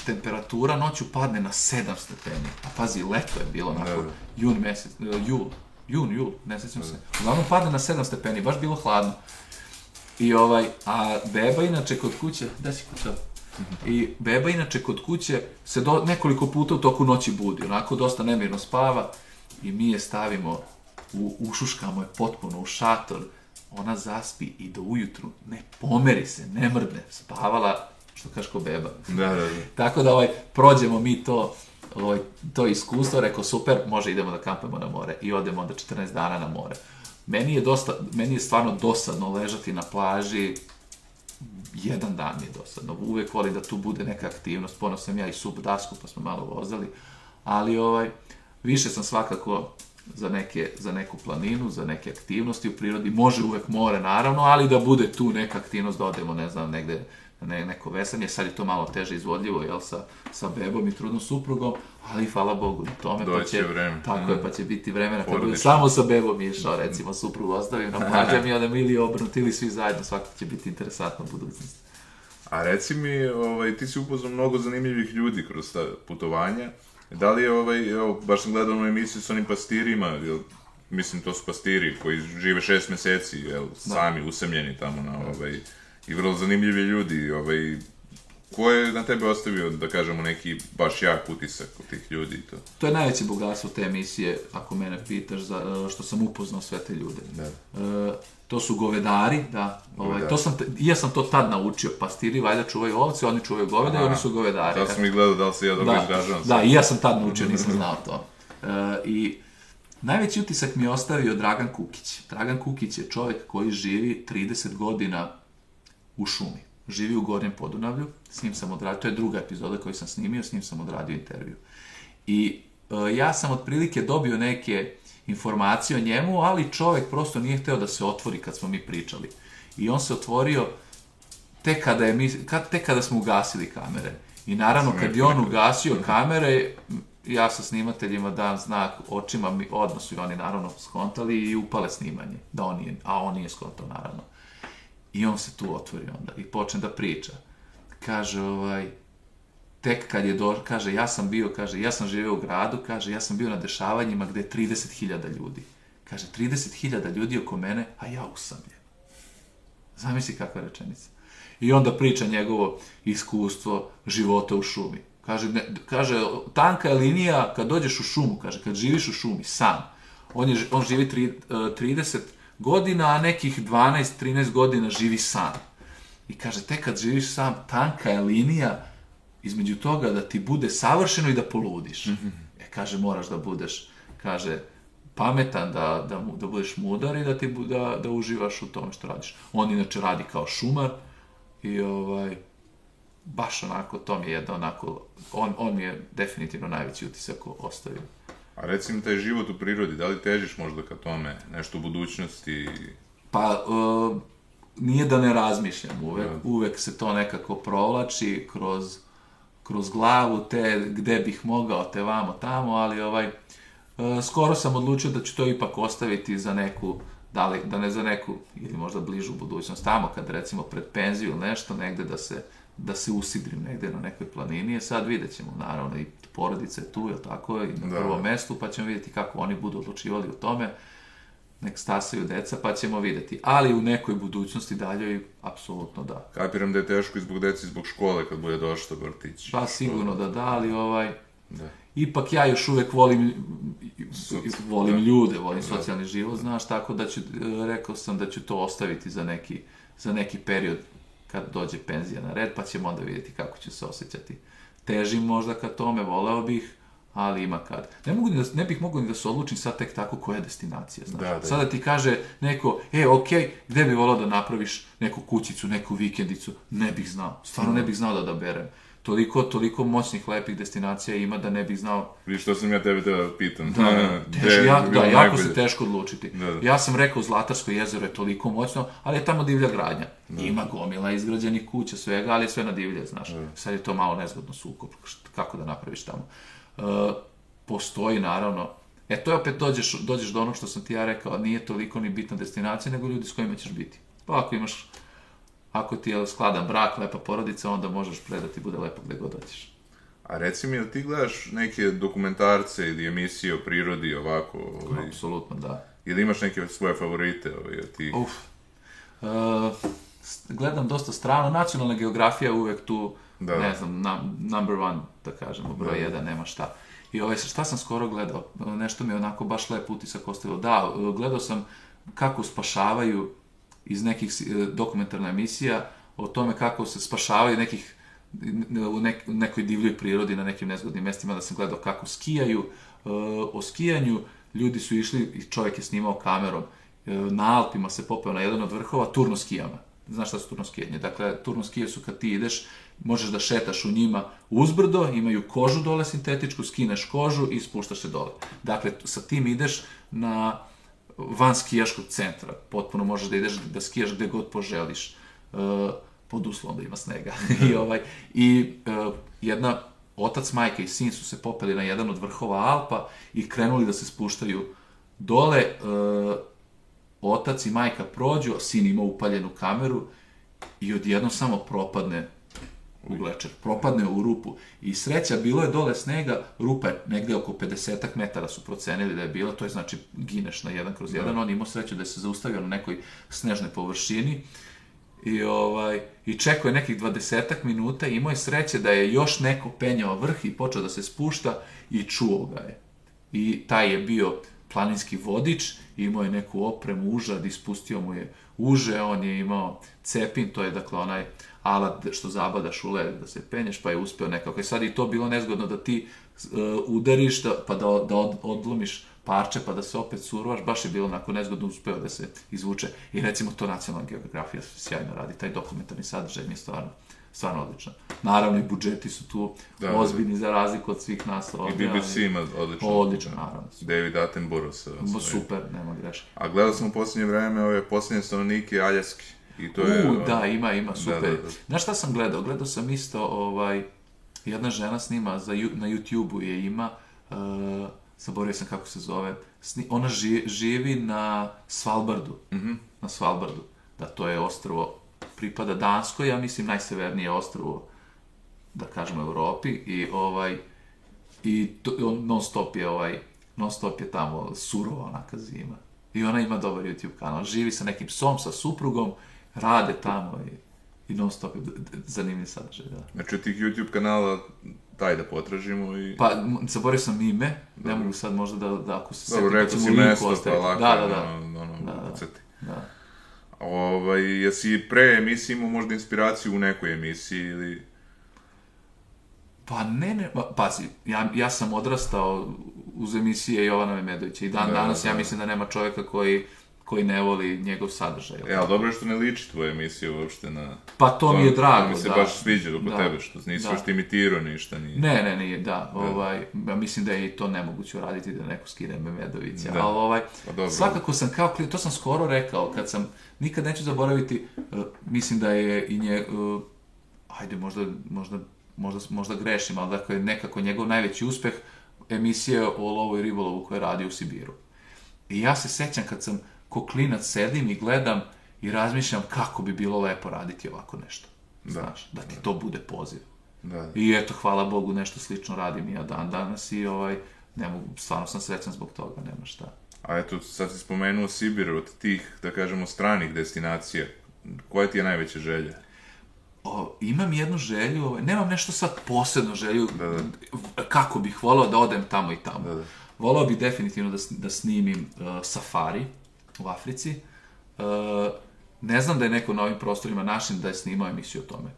temperatura noću padne na 7 stepeni, a pazi, leto je bilo, onako, Da, da. jun mesec, e, jul, jun, jul, ne sećam se, uglavnom padne na 7 stepeni, baš bilo hladno. I ovaj, a beba inače kod kuće, da si kuća, I beba inače kod kuće se do, nekoliko puta u toku noći budi, onako dosta nemirno spava i mi je stavimo, u, ušuškamo je potpuno u šator, ona zaspi i do ujutru ne pomeri se, ne mrdne, spavala, što kažeš ko beba. Da, da, da. (laughs) Tako da ovaj, prođemo mi to, ovaj, to iskustvo, rekao super, može idemo da kampamo na more i odemo onda 14 dana na more. Meni je, dosta, meni je stvarno dosadno ležati na plaži, jedan dan mi je dosadno. Uvek volim da tu bude neka aktivnost. Pono sam ja i sub dasku, pa smo malo vozali. Ali ovaj, više sam svakako za, neke, za neku planinu, za neke aktivnosti u prirodi. Može uvek more, naravno, ali da bude tu neka aktivnost, da odemo, ne znam, negde ne, neko vesanje, sad je to malo teže izvodljivo, jel, sa, sa bebom i trudnom suprugom, ali hvala Bogu na tome, pa Doći će, će vreme. tako je, pa će biti vremena kad Porodično. bude samo sa bebom išao, recimo, suprugu ostavim na plažem i onda ili obrnuti ili svi zajedno, svaki će biti interesantna budućnost. A reci mi, ovaj, ti si upoznao mnogo zanimljivih ljudi kroz ta putovanja. Da li je, ovaj, evo, baš sam gledao onu emisiju s onim pastirima, jel, mislim, to su pastiri koji žive šest meseci, jel, sami, usamljeni tamo na, ovaj, i vrlo zanimljivi ljudi, ovaj, ko je na tebe ostavio, da kažemo, neki baš jak utisak od tih ljudi i to? To je najveće bogatstvo te emisije, ako mene pitaš, za, što sam upoznao sve te ljude. Da. E, to su govedari, da. Ovaj, Govedari. to sam, i ja sam to tad naučio. Pastiri valjda čuvaju ovce, oni čuvaju govede i Aha. oni su govedari. Da sam ih gledao, da li se ja dobro izražavam. da, i ja sam tad naučio, nisam znao to. E, I najveći utisak mi je ostavio Dragan Kukić. Dragan Kukić je čovjek koji živi 30 godina u šumi. Živi u Gornjem Podunavlju, s njim sam odradio, to je druga epizoda koju sam snimio, s njim sam odradio intervju. I e, ja sam otprilike dobio neke informacije o njemu, ali čovjek prosto nije hteo da se otvori kad smo mi pričali. I on se otvorio tek kada, je mi, kad, tek kada smo ugasili kamere. I naravno, kad je on ugasio kamere, ja sa snimateljima dan znak očima, mi, odmah su i oni naravno skontali i upale snimanje. Da on nije, a on nije skontao naravno. I on se tu otvori onda i počne da priča. Kaže, ovaj, tek kad je do, kaže, ja sam bio, kaže, ja sam živeo u gradu, kaže, ja sam bio na dešavanjima gde je 30.000 ljudi. Kaže, 30.000 ljudi oko mene, a ja usamljen. Zamisli kakva rečenica. I onda priča njegovo iskustvo života u šumi. Kaže, ne, kaže, tanka je linija kad dođeš u šumu, kaže, kad živiš u šumi, sam. On, je, on živi tri, eh, 30 godina, a nekih 12-13 godina živi sam. I kaže, tek kad živiš sam, tanka je linija između toga da ti bude savršeno i da poludiš. E, kaže, moraš da budeš, kaže, pametan, da, da, da budeš mudar i da, ti, da, da uživaš u tome što radiš. On inače radi kao šumar i ovaj, baš onako, to mi je jedno onako, on, on mi je definitivno najveći utisak ostavio. A reci mi taj život u prirodi, da li težiš možda ka tome, nešto u budućnosti? Pa, uh, nije da ne razmišljam uvek, uvek se to nekako provlači kroz, kroz glavu, te gde bih mogao, te vamo tamo, ali ovaj, uh, skoro sam odlučio da ću to ipak ostaviti za neku, da, li, da ne za neku, ili možda bližu budućnost, tamo kad recimo pred penziju ili nešto, negde da se, da se usidrim negde na nekoj planini, sad vidjet ćemo, naravno, i porodica je tu, jel tako, i na Da. prvom mestu, pa ćemo vidjeti kako oni budu odlučivali o tome, nek stasaju deca, pa ćemo videti. Ali u nekoj budućnosti daljoj, apsolutno da. Kapiram da je teško i zbog deci, i zbog škole kad bude došlo vrtić. Pa sigurno da da, ali ovaj, Da. ipak ja još uvek volim, Soci- volim da. ljude, volim socijalni život, znaš, tako da ću, rekao sam da ću to ostaviti za neki, za neki period kad dođe penzija na red, pa ćemo onda vidjeti kako ću se osjećati. Težim možda ka tome, voleo bih, ali ima kad. Ne, mogu ni da, ne bih mogao ni da se odlučim sad tek tako koja je destinacija, znaš. Da, da. Sada ti kaže neko, e, okej, gde bi volao da napraviš neku kućicu, neku vikendicu, ne bih znao, stvarno ne bih znao da odaberem. Toliko, toliko moćnih, lepih destinacija ima da ne bih znao Viš što sam ja tebe da pitam. da, da, (laughs) teško, ja, da, jako najbolje? se teško odlučiti. Da, da. Ja sam rekao, Zlatarsko jezero je toliko moćno, ali je tamo divlja gradnja. Ima gomila izgrađenih kuća, svega, ali je sve na divlje, znaš. Sad je to malo nezgodno sukob, št- kako da napraviš tamo. E, postoji, naravno, e to je opet dođeš, dođeš do onog što sam ti ja rekao, nije toliko ni bitna destinacija, nego ljudi s kojima ćeš biti. Pa ako imaš, ako ti je skladan brak, lepa porodica, onda možeš predati, bude lepo gde god hoćeš. A reci mi, ti gledaš neke dokumentarce ili emisije o prirodi ovako? Ovaj, Apsolutno, da. ili imaš neke svoje favorite? Ovaj, od tih? Uf. E, gledam dosta strano. Nacionalna geografija je uvek tu Da. ne znam, num- number one, da kažemo, broj jedan, nema šta. I ovaj, šta sam skoro gledao, nešto mi je onako baš lep utisak ostavilo. Da, gledao sam kako spašavaju iz nekih e, dokumentarna emisija o tome kako se spašavaju nekih u nek, nekoj divljoj prirodi na nekim nezgodnim mestima da sam gledao kako skijaju. E, o skijanju ljudi su išli i čovjek je snimao kamerom. E, na Alpima se popeo na jedan od vrhova turno skijama znaš šta su turno skijanje dakle turno skije su kad ti ideš možeš da šetaš u njima uzbrdo imaju kožu dole sintetičku skineš kožu i spuštaš se dole. Dakle sa tim ideš na van skijaškog centra. Potpuno možeš da ideš da skijaš gde god poželiš. Uh, pod uslovom da ima snega. (laughs) I, ovaj, i uh, jedna otac, majka i sin su se popeli na jedan od vrhova Alpa i krenuli da se spuštaju dole. Uh, otac i majka prođu, sin ima upaljenu kameru i odjednom samo propadne u glečer, propadne u rupu. I sreća, bilo je dole snega, rupa je negde oko 50 metara su procenili da je bila, to je znači gineš na jedan kroz jedan, on imao sreću da je se zaustavio na nekoj snežnoj površini i, ovaj, i čekao je nekih 20 minuta i imao je sreće da je još neko penjao vrh i počeo da se spušta i čuo ga je. I taj je bio planinski vodič, imao je neku opremu, užad, ispustio mu je uže, on je imao cepin, to je dakle onaj alat što zabadaš u led da se penješ, pa je uspeo nekako. I sad i to bilo nezgodno da ti uh, udariš, da, pa da, da od, odlomiš parče, pa da se opet surovaš, baš je bilo onako nezgodno uspeo da se izvuče. I recimo to nacionalna geografija sjajno radi, taj dokumentarni sadržaj mi je stvarno stvarno odlično. Naravno i budžeti su tu da, da. ozbiljni za razliku od svih nas ovdje. I BBC ima odlično. Odlično, naravno. David Attenborough sa Super, nema greške. A gledao sam u posljednje vreme ove posljednje stanovnike Aljaske. I to je... U, da, ima, ima, super. Da, da, da. Znaš šta sam gledao? Gledao sam isto, ovaj, jedna žena snima za, na YouTube-u je ima, uh, zaboravio sam kako se zove, sni, ona ži, živi na Svalbardu, mm -hmm. na Svalbardu, da to je ostrvo, pripada Danskoj, ja mislim najsevernije ostrvo, da kažemo, Evropi, i ovaj, i to, on non stop je ovaj, non stop je tamo surova onaka zima. I ona ima dobar YouTube kanal, živi sa nekim psom, sa suprugom, rade tamo i, i non stop je zanimljiv sadržaj, da. Znači tih YouTube kanala taj da potražimo i... Pa, zaboravio sam ime, Dobro. ne mogu sad možda da, da ako se Dobro, setim, da ćemo linku ostaviti. Pa lako, da, da, da. Ono, ono, da, da. uceti. da. Ovaj, jesi pre emisije imao možda inspiraciju u nekoj emisiji ili... Pa ne, ne, pa, pazi, ja, ja sam odrastao uz emisije Jovana Memedovića i dan da, danas da, ja mislim da nema čovjeka koji koji ne voli njegov sadržaj. E, ali dobro je što ne liči tvoja emisija uopšte na... Pa to, to mi je drago, da. mi se da. baš sviđa oko da. tebe, što nisi da. još imitirao ništa, nije. Ne, ne, nije, da. da. Ovaj, ja mislim da je i to nemoguće uraditi da neko skine Memedovića. Da. Ali ovaj, pa dobro. svakako sam kao, to sam skoro rekao, kad sam, nikad neću zaboraviti, uh, mislim da je i nje, uh, ajde, možda, možda, možda, možda grešim, ali dakle, nekako njegov najveći uspeh emisije o lovu i ribolovu koje radi u Sibiru. I ja se sećam kad sam ko klinac sedim i gledam i razmišljam kako bi bilo lepo raditi ovako nešto. Da. Znaš, da ti da. to bude poziv. Da, da. I eto, hvala Bogu, nešto slično radim i ja dan danas i ovaj, ne mogu, stvarno sam srećan zbog toga, nema šta. A eto, sad si spomenuo Sibir od tih, da kažemo, stranih destinacija. Koja ti je najveća želja? O, imam jednu želju, ovaj, nemam nešto sad posebno želju, da, da. kako bih volao da odem tamo i tamo. Da, da. Volao bih definitivno da, da snimim uh, safari, u Africi. Uh, ne znam da je neko na ovim prostorima našim da je snimao emisiju o tome.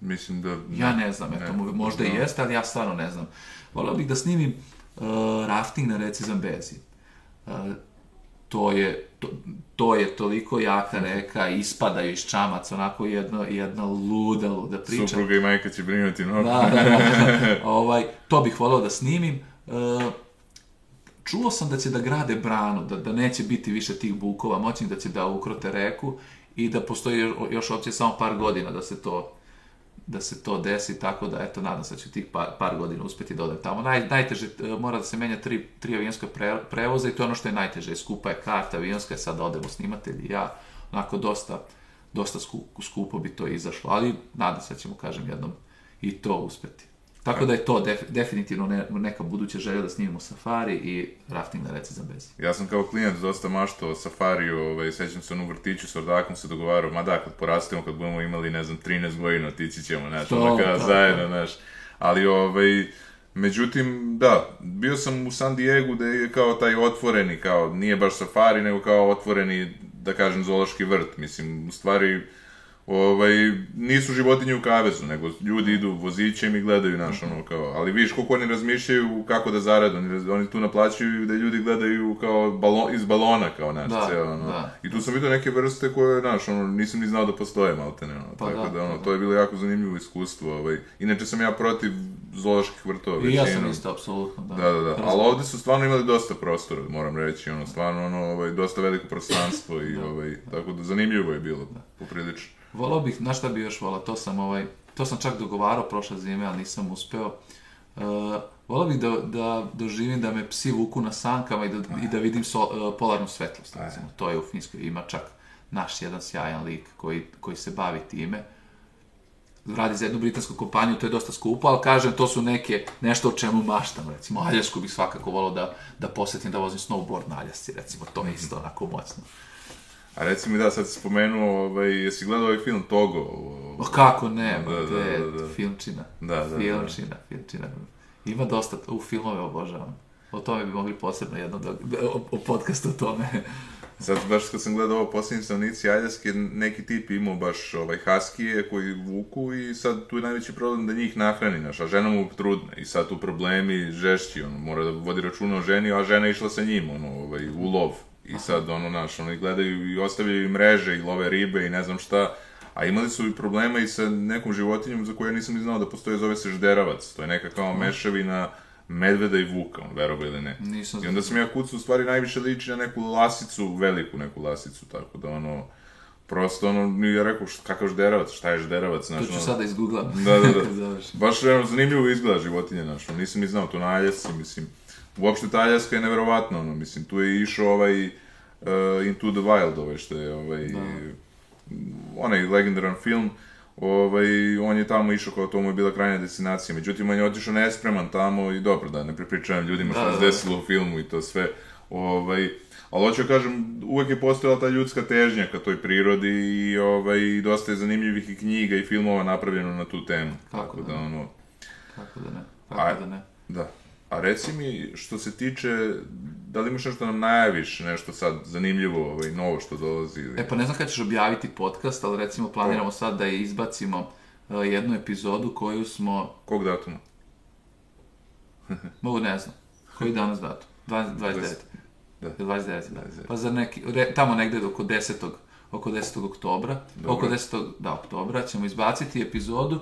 Mislim da... Ne, ja ne znam, eto, ne, možda i jeste, ali ja stvarno ne znam. Volao bih da snimim uh, rafting na reci Zambezi. Uh, to je, to, to je toliko jaka reka, ispadaju iz čamaca, onako jedna, jedna luda, luda priča. Supruga i majka će brinuti mnogo. Da, da, da. (laughs) ovaj, to bih volao da snimim. Uh, čuo sam da će da grade branu, da, da neće biti više tih bukova moćnih, da će da ukrote reku i da postoji još opće samo par godina da se to da se to desi, tako da, eto, nadam se da ću tih par, par godina uspeti da odem tamo. Naj, najteže, e, mora da se menja tri, tri avionska pre, prevoza i to je ono što je najteže. Skupa je karta avionska, sad da odemo snimatelji ja, onako dosta, dosta skupo, skupo bi to izašlo, ali nadam se da ćemo, kažem, jednom i to uspeti. Tako da je to def- definitivno ne- neka buduća želja da snimimo safari i rafting na reci Zambezi. Ja sam kao klijent dosta maštao o safariju, ovaj, sećam se ono u vrtiću s ordakom se dogovarao, ma da, kad porastemo, kad budemo imali, ne znam, 13 godina, otići ćemo, znaš, ono kada zajedno, znaš. Ali, ovaj, međutim, da, bio sam u San Diego gde je kao taj otvoreni, kao, nije baš safari, nego kao otvoreni, da kažem, zoološki vrt, mislim, u stvari, ovaj, nisu životinje u kavezu, nego ljudi idu vozićem i gledaju naš ono kao, ali vidiš koliko oni razmišljaju kako da zarade, oni, oni tu naplaćuju da ljudi gledaju kao balon, iz balona kao naš, Da, ceo, ono. da. I tu sam vidio neke vrste koje, znaš, ono, nisam ni znao da postoje maltene, ono, Pa tako da, da, ono, pa to je bilo jako zanimljivo iskustvo, ovaj. Inače sam ja protiv zooloških vrtova, I ja sam isto, apsolutno, da. Da, da, da. Ali ovde su stvarno imali dosta prostora, moram reći, ono, stvarno, ono, ovaj, dosta veliko prostranstvo i, ovaj, tako da zanimljivo je bilo, poprilično. Volao bih, znaš šta bi još volao, to sam ovaj, to sam čak dogovarao prošle zime, ali nisam uspeo. Uh, volao bih da, da doživim da me psi vuku na sankama i da, i da vidim so, uh, polarnu svetlost, recimo. To je u Finskoj, ima čak naš jedan sjajan lik koji, koji se bavi time. Radi za jednu britansku kompaniju, to je dosta skupo, ali kažem, to su neke, nešto o čemu maštam, recimo, Aljasku bih svakako volao da, da posetim, da vozim snowboard na Aljasci, recimo, to je isto onako moćno. A reci mi da, sad si spomenuo, ovaj, jesi gledao ovaj film Togo? O, kako ne, Da, da, da, da, da, da. filmčina. Da, da, da. Filmčina, filmčina. Ima dosta, u filmove obožavam. O tome bi mogli posebno jedno da, o, o podcastu o tome. (laughs) Sad baš kad sam gledao ovo posljednji stanovnici Aljaske, neki tip imao baš ovaj haskije koji vuku i sad tu je najveći problem da njih nahrani, znaš, a žena mu trudna i sad tu problemi žešći, ono, mora da vodi računa o ženi, a žena je išla sa njim, ono, ovaj, u lov. I sad, ono, znaš, oni gledaju i ostavljaju mreže i love ribe i ne znam šta, a imali su i problema i sa nekom životinjom za koju ja nisam ni znao da postoje, zove se žderavac. To je neka kao mešavina medveda i vuka, on, verovo ili ne. Nisam I onda sam ja kucao, u stvari najviše liči na neku lasicu, veliku neku lasicu, tako da ono, prosto ono, mi je rekao, šta, kakav žderavac, šta je žderavac, znaš, To ću ono, sada izgooglam. Da, da, da. (laughs) baš ono, zanimljivo izgleda životinje, znaš, ono, nisam ni znao, to na Aljasci, mislim, uopšte ta Aljaska je neverovatna, ono, mislim, tu je išao ovaj uh, Into the Wild, ovaj, što je, ovaj, onaj legendaran film, ovaj, on je tamo išao kao to mu je bila krajnja destinacija, međutim on je otišao nespreman tamo i dobro da ne prepričavam ljudima što Da, se da, da. desilo u filmu i to sve, ovaj, ali hoću da kažem, uvek je postojala ta ljudska težnja ka toj prirodi i ovaj, dosta je zanimljivih i knjiga i filmova napravljeno na tu temu. Kako Tako da da, ono, Kako da ne, kako A- da ne. da. A reci mi, što se tiče, da li imaš nešto da nam najaviš, nešto sad zanimljivo, ovaj, novo što dolazi? Ili... E pa ne znam kada ćeš objaviti podcast, ali recimo planiramo sad da je izbacimo uh, jednu epizodu koju smo, Kog datuma? (laughs) mogu ne znam, koji danas datum? 20, 29. Da. 29, da. Pa za neki, re, tamo negde oko 10. oko 10. oktobra, oko 10. da, oktobra ćemo izbaciti epizodu.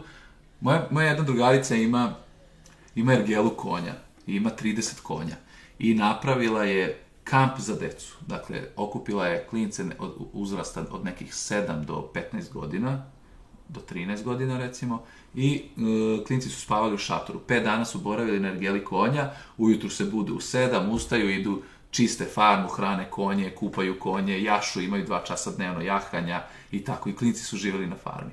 Moja, moja jedna drugarica ima, ima ergelu konja ima 30 konja i napravila je kamp za decu. Dakle, okupila je klince od uzrasta od nekih 7 do 15 godina, do 13 godina recimo, i e, klinci su spavali u šatoru. Pet dana su boravili na ergeli konja, ujutru se budu u 7, ustaju, idu čiste farmu, hrane konje, kupaju konje, jašu, imaju dva časa dnevno jahanja i tako. I klinci su živjeli na farmi.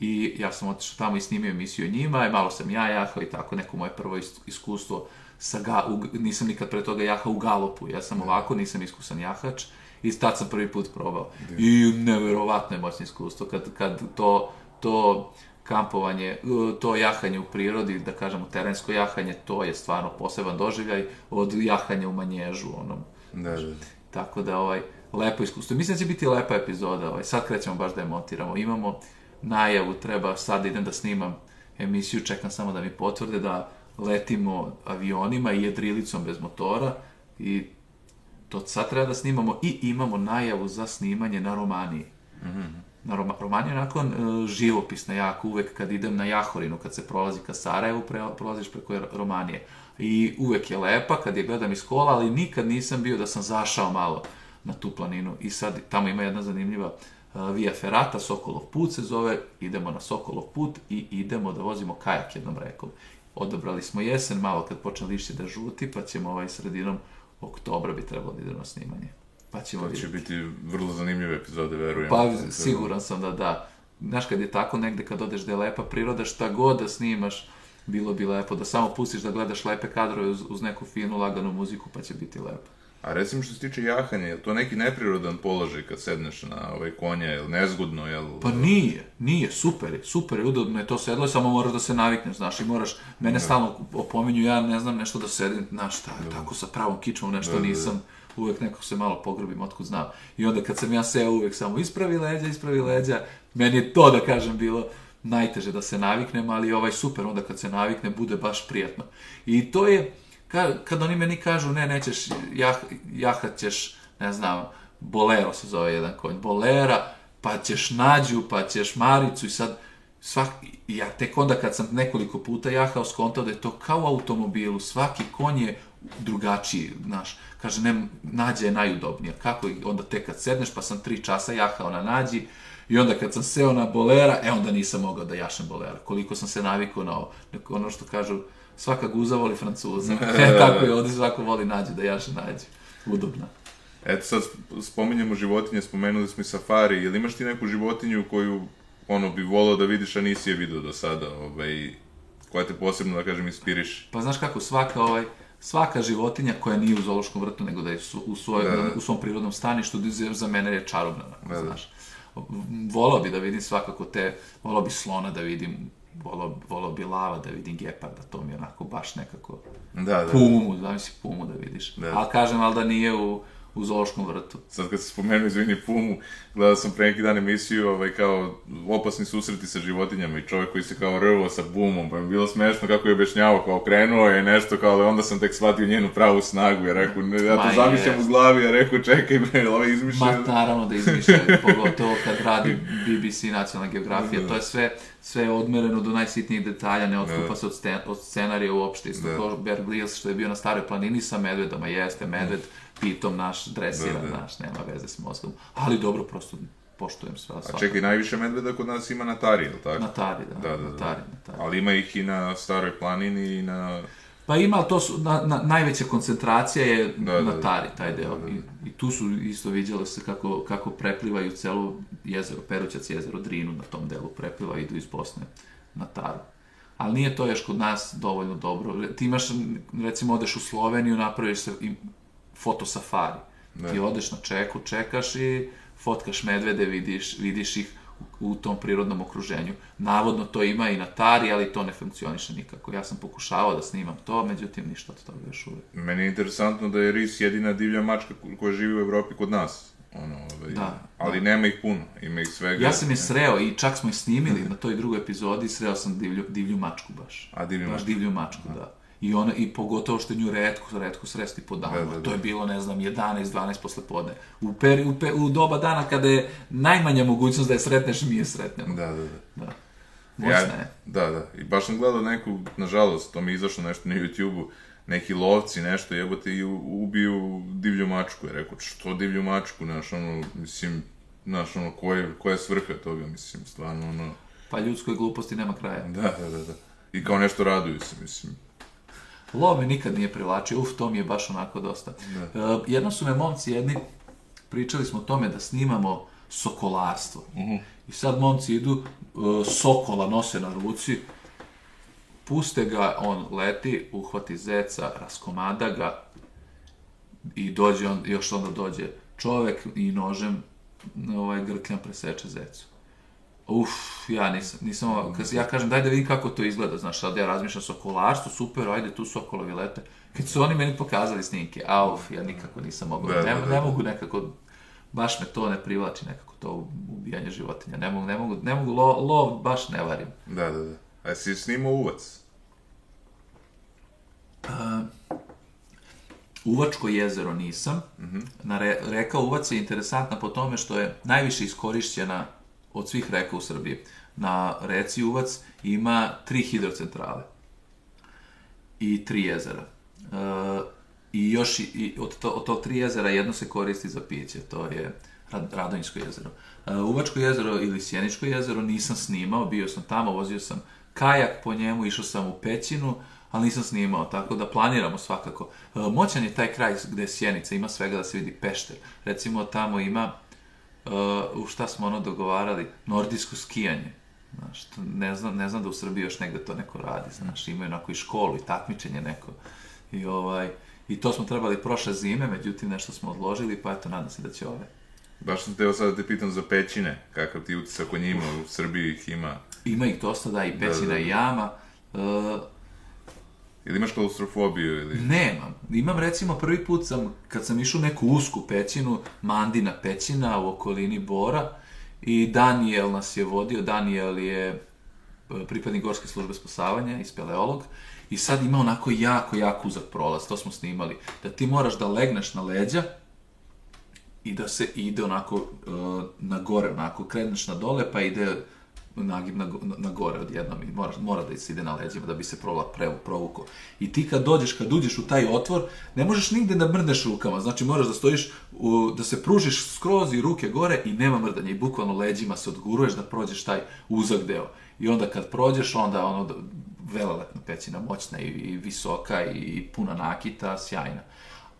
I ja sam otišao tamo i snimio emisiju o njima, i malo sam ja jahao i tako, neko moje prvo is- iskustvo sa ga, u, nisam nikad pre toga jahao u galopu, ja sam ovako, nisam iskusan jahač i tad sam prvi put probao. I neverovatno je moćno iskustvo kad, kad to, to kampovanje, to jahanje u prirodi, da kažemo terensko jahanje, to je stvarno poseban doživljaj od jahanja u manježu, onom, Da, da. tako da, ovaj, lepo iskustvo. Mislim da će biti lepa epizoda, ovaj, sad krećemo baš da je montiramo. Imamo najavu, treba sad da idem da snimam emisiju, čekam samo da mi potvrde da letimo avionima i jedrilicom bez motora i to sad treba da snimamo i imamo najavu za snimanje na Romaniji. Na Roma, Romanija je onako e, živopisna jako uvek kad idem na Jahorinu, kad se prolazi ka Sarajevu, pre, prolaziš preko Romanije. I uvek je lepa kad je gledam iz kola, ali nikad nisam bio da sam zašao malo na tu planinu. I sad tamo ima jedna zanimljiva uh, Via Ferrata, Sokolov put se zove, idemo na Sokolov put i idemo da vozimo kajak jednom rekom. Odabrali smo jesen, malo kad počne lišće da žuti, pa ćemo ovaj sredinom oktobra bi trebalo da idemo na snimanje. Pa ćemo To vidjeti. će biti vrlo zanimljive epizode, verujem. Pa siguran sam da da. Znaš, kad je tako negde, kad odeš da je lepa priroda, šta god da snimaš, bilo bi lepo da samo pustiš da gledaš lepe kadrove uz, uz neku finu, laganu muziku, pa će biti lepo. A recimo što se tiče jahanja, je li to neki neprirodan položaj kad sedneš na ovaj konja, je li nezgodno, je li... Pa nije, nije, super je, super je, udobno je to sedlo, samo moraš da se navikneš, znaš, i moraš, mene stalno opominju, ja ne znam nešto da sedim, znaš, šta, tako sa pravom kičom nešto nisam, uvek nekako se malo pogrbim, otkud znam. I onda kad sam ja seo uvek samo ispravi leđa, ispravi leđa, meni je to, da kažem, bilo najteže da se naviknem, ali ovaj super, onda kad se navikne, bude baš prijatno. I to je, kad oni meni kažu, ne, nećeš, jah, jahat ćeš, ne znam, bolero se zove jedan konj, bolera, pa ćeš nađu, pa ćeš maricu i sad, svak, ja tek onda kad sam nekoliko puta jahao, skontao da je to kao u automobilu, svaki konj je drugačiji, znaš, kaže, ne, nađa je najudobnija, kako, i onda tek kad sedneš, pa sam tri časa jahao na nađi, i onda kad sam seo na bolera, e onda nisam mogao da jašem bolera, koliko sam se navikao na ovo, ono što kažu, svaka guza voli francuza, (laughs) tako je, ovdje svako voli nađu, da jaše nađu, udobna. Eto sad spominjemo životinje, spomenuli smo i safari, jel imaš ti neku životinju koju ono bi volao da vidiš, a nisi je vidio do sada, ovaj, koja te posebno, da kažem, inspiriše? Pa znaš kako, svaka ovaj, svaka životinja koja nije u zoološkom vrtu, nego da je u, svoj, Da, da. u svom prirodnom staništu, da za mene je čarobna, Da, da. znaš. Volao bi da vidim svakako te, volao bi slona da vidim, volao, volao bi lava da vidim geparda, to mi je onako baš nekako... Da, da. Pumu, zamisli pumu da vidiš. Da. Ali kažem, ali da nije u, u zoološkom vrtu. Sad kad se spomenuo, izvini, Pumu, gledao sam pre neki dan emisiju, ovaj, kao, opasni susreti sa životinjama i čovjek koji se kao rvo sa Pumom, pa mi je bilo smešno kako je objašnjavao, kao krenuo je nešto, kao, ali onda sam tek shvatio njenu pravu snagu, ja rekao, ne, ja to Ma zamišljam u glavi, ja rekao, čekaj, bre, jel ovo Ma izmišljeno? naravno da izmišljaju, pogotovo kad radi BBC nacionalna geografija, to je sve, sve je odmereno do najsitnijih detalja, ne odstupa se od, sten, od scenarija uopšte, isto Da. kao Bear Grylls što je bio na staroj planini sa medvedama, jeste medved, pitom naš dresiran, Da, da. naš, nema veze s mozgom, ali dobro, prosto poštujem sve, A čekaj, najviše medveda kod nas ima na Tari, jel tako? Na tari, da, Da, da, na da. tari, na tari. Ali ima ih i na Staroj planini i na... Pa ima, to su, na, na, najveća koncentracija je Da, da, na da. Tari, taj deo. I, I tu su isto viđale se kako, kako preplivaju celo jezero, Perućac jezero, Drinu na tom delu prepliva, idu iz Bosne na Taru. Ali nije to još kod nas dovoljno dobro. Ti imaš, recimo, odeš u Sloveniju, napraviš se i fotosafari. Ti odeš na čeku, čekaš i fotkaš medvede, vidiš, vidiš ih u, u tom prirodnom okruženju. Navodno to ima i na Tari, ali to ne funkcioniše nikako. Ja sam pokušavao da snimam to, međutim ništa od toga još uvek. Meni je interesantno da je ris jedina divlja mačka ko- koja živi u Evropi kod nas. Ono, ovaj, Da, ali nema ih puno, ima ih svega. Ja sam je sreo i čak smo je snimili na toj drugoj epizodi, sreo sam divlju, divlju mačku baš. A, divlju baš mačku. divlju mačku, da. I ona, i pogotovo što nju redko, redko sresti po danu. Da, da, da. To je bilo, ne znam, 11, 12 posle podne. U, peri, u, pe, u doba dana kada je najmanja mogućnost da je sretneš, mi je sretnemo. Da, da, da. Da. Moćna Ja, je. da, da. I baš sam gledao neku, nažalost, to mi je izašlo nešto na YouTube-u, neki lovci nešto jebote i ubiju divlju mačku. Je rekao, što divlju mačku, znaš, ono, mislim, znaš, ono, koja koja je svrha toga, mislim, stvarno, ono, Pa ljudskoj gluposti nema kraja. da, da, da, da. I kao nešto raduju se, mislim. Lov me nikad nije privlačio, uf, to mi je baš onako dosta. E, jednom su me momci jedni, pričali smo o tome da snimamo sokolarstvo. I sad momci idu, e, sokola nose na ruci, puste ga, on leti, uhvati zeca, raskomada ga i dođe on, još onda dođe čovek i nožem ovaj grkljan preseče zecu. Uf, ja nisam, nisam kad ja kažem daj da vidim kako to izgleda, znaš, sad ja razmišljam sokolarstvo, super, ajde tu sokolovi lete. Kad su oni meni pokazali snimke, a uf, ja nikako nisam mogao, Da, ne, da, ne mogu nekako, baš me to ne privlači nekako, to ubijanje životinja, ne mogu, ne mogu, ne mogu, lov, lov baš ne varim. Da, da, da. A jesi snimao uvac? Uvačko jezero nisam. Na re, reka Uvac je interesantna po tome što je najviše iskorišćena od svih reka u Srbiji. Na reci Uvac ima tri hidrocentrale i tri jezera. E, I još i, od, to, od tog tri jezera jedno se koristi za piće, to je Rad- Radonjsko jezero. E, Uvačko jezero ili Sjeničko jezero nisam snimao, bio sam tamo, vozio sam kajak po njemu, išao sam u pećinu, ali nisam snimao, tako da planiramo svakako. E, Moćan je taj kraj gde je Sjenica, ima svega da se vidi pešter. Recimo tamo ima, u šta smo ono dogovarali, nordijsko skijanje. Znaš, to ne, znam, ne znam da u Srbiji još negde to neko radi, znaš, imaju onako i školu i takmičenje neko. I, ovaj, I to smo trebali prošle zime, međutim nešto smo odložili, pa eto, nadam se da će ove. Baš sam teo sad da te pitam za pećine, kakav ti utisak o njima, u Srbiji ih ima. Ima ih dosta, da, i pećina da. i jama. Uh, Ili imaš klaustrofobiju ili... Nemam. Imam recimo prvi put sam, kad sam išao neku usku pećinu, Mandina pećina u okolini Bora i Daniel nas je vodio, Daniel je e, pripadnik Gorske službe spasavanja i speleolog i sad ima onako jako, jako uzak prolaz, to smo snimali, da ti moraš da legneš na leđa i da se ide onako uh, na gore, onako kreneš na dole pa ide nagib na, na, gore odjednom i mora, mora da se ide na leđima da bi se prola prevu, provuko. I ti kad dođeš, kad uđeš u taj otvor, ne možeš nigde da mrdneš rukama, znači moraš da stojiš, u, da se pružiš skroz i ruke gore i nema mrdanja i bukvalno leđima se odguruješ da prođeš taj uzak deo. I onda kad prođeš, onda ono, velelepna pećina, moćna i, i visoka i, i puna nakita, sjajna.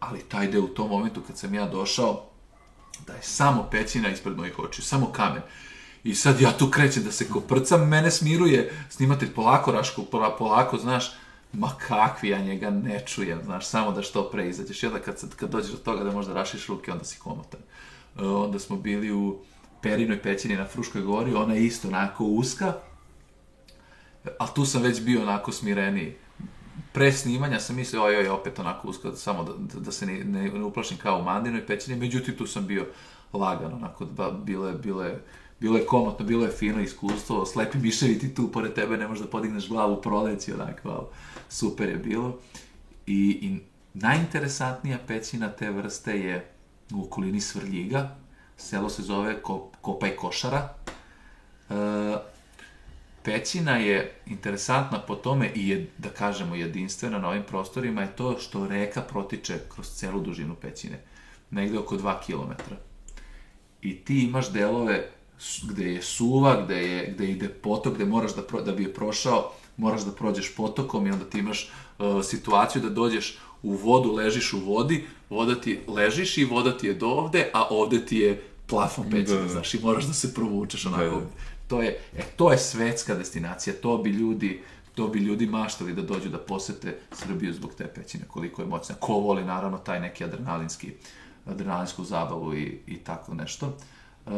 Ali taj deo u tom momentu kad sam ja došao, da je samo pećina ispred mojih očiju, samo kamen. I sad ja tu krećem da se koprcam, mene smiruje snimatelj polako, Raško, polako, znaš, ma kakvi, ja njega ne čujem, znaš, samo da što pre izađeš. I onda kad, kad dođeš do toga da možda rašiš ruke, onda si komotan. Uh, onda smo bili u Perinoj pećini na Fruškoj gori, ona je isto onako uska, ali tu sam već bio onako smireniji. Pre snimanja sam mislio, oj, oj, opet onako usko, samo da, da se ne, ne, uplašim kao u Mandinoj pećini, međutim tu sam bio lagano, onako, bile, bilo je komotno, bilo je fino iskustvo, slepi miševi ti tu pored tebe, ne možeš da podigneš glavu proleći, onako, super je bilo. I, i najinteresantnija pećina te vrste je u okolini Svrljiga, selo se zove Kopaj Košara. E, pećina je interesantna po tome i je, da kažemo, jedinstvena na ovim prostorima je to što reka protiče kroz celu dužinu pećine, negde oko 2 km. I ti imaš delove gde je suva, gde, je, gde ide potok, gde moraš da, pro, da bi je prošao, moraš da prođeš potokom i onda ti imaš uh, situaciju da dođeš u vodu, ležiš u vodi, voda ti, ležiš i voda ti je do ovde, a ovde ti je plafon pećina, da, da. znaš, i moraš da se provučeš onako. Da, da. To je, e, to je svetska destinacija, to bi ljudi, to bi ljudi maštali da dođu da posete Srbiju zbog te pećine, koliko je moćna. Ko voli, naravno, taj neki adrenalinski, adrenalinsku zabavu i, i tako nešto. Uh,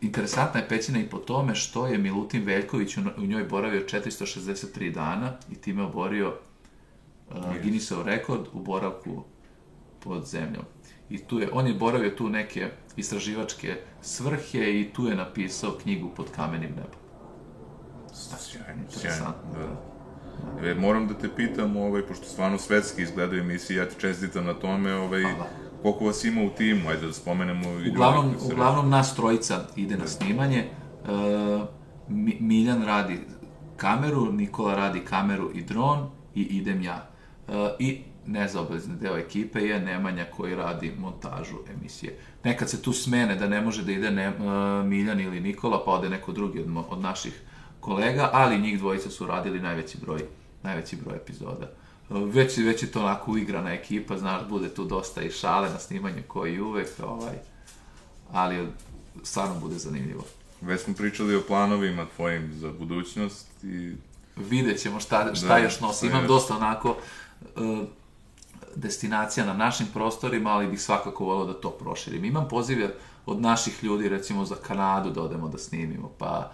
interesantna je pećina i po tome što je Milutin Veljković u njoj boravio 463 dana i time oborio uh, Guinnessov rekord u boravku pod zemljom. I tu je, on je boravio tu neke istraživačke svrhe i tu je napisao knjigu pod kamenim nebom. Sjajno, sjajno, da. E, moram da te pitam, ovaj, pošto stvarno svetski izgledaju emisije, ja ti čestitam na tome, ovaj, Hvala koliko vas ima u timu, ajde da spomenemo uglavnom, uglavnom nas trojica ide na snimanje, uh, Miljan radi kameru, Nikola radi kameru i dron i idem ja. Uh, I nezaobavezni deo ekipe je Nemanja koji radi montažu emisije. Nekad se tu smene da ne može da ide ne, uh, Miljan ili Nikola, pa ode neko drugi od, od naših kolega, ali njih dvojica su radili najveći broj, najveći broj epizoda. Uh, već, već je to onako uigrana ekipa, znaš, bude tu dosta i šale na snimanju koji i uvek, ovaj, ali stvarno bude zanimljivo. Već smo pričali o planovima tvojim za budućnost i... Vidjet ćemo šta, šta da, još nosi. Imam još. dosta onako uh, destinacija na našim prostorima, ali bih svakako volio da to proširim. Imam pozive od naših ljudi, recimo za Kanadu da odemo da snimimo, pa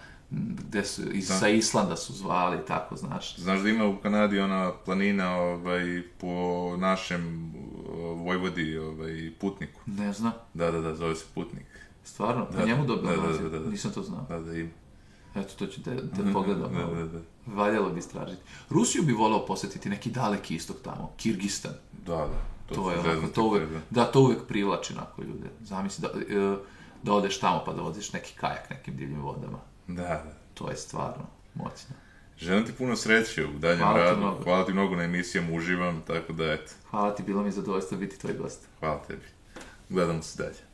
gde su, iz, da. sa Islanda su zvali, tako, znaš. Znaš da ima u Kanadi ona planina ovaj, po našem Vojvodi ovaj, putniku? Ne znam. Da, da, da, zove se putnik. Stvarno? Da, po njemu da, da, da, da, da, Nisam to znao. Da, da ima. Eto, to ću te, te pogledam. da, da, da. Valjalo bi istražiti. Rusiju bi volao posetiti neki daleki istok tamo, Kirgistan. Da, da. To, to je onako, to uvek, da, to uvek privlači onako ljude. Zamisli da, e, da odeš tamo pa da voziš neki kajak nekim divljim vodama. Da, da. To je stvarno moćno. Želim ti puno sreće u daljem Hvala radu. Ti Hvala ti mnogo na emisijama, uživam, tako da eto. Hvala ti, bilo mi zadovoljstvo biti tvoj gost. Hvala tebi. Gledamo se dalje.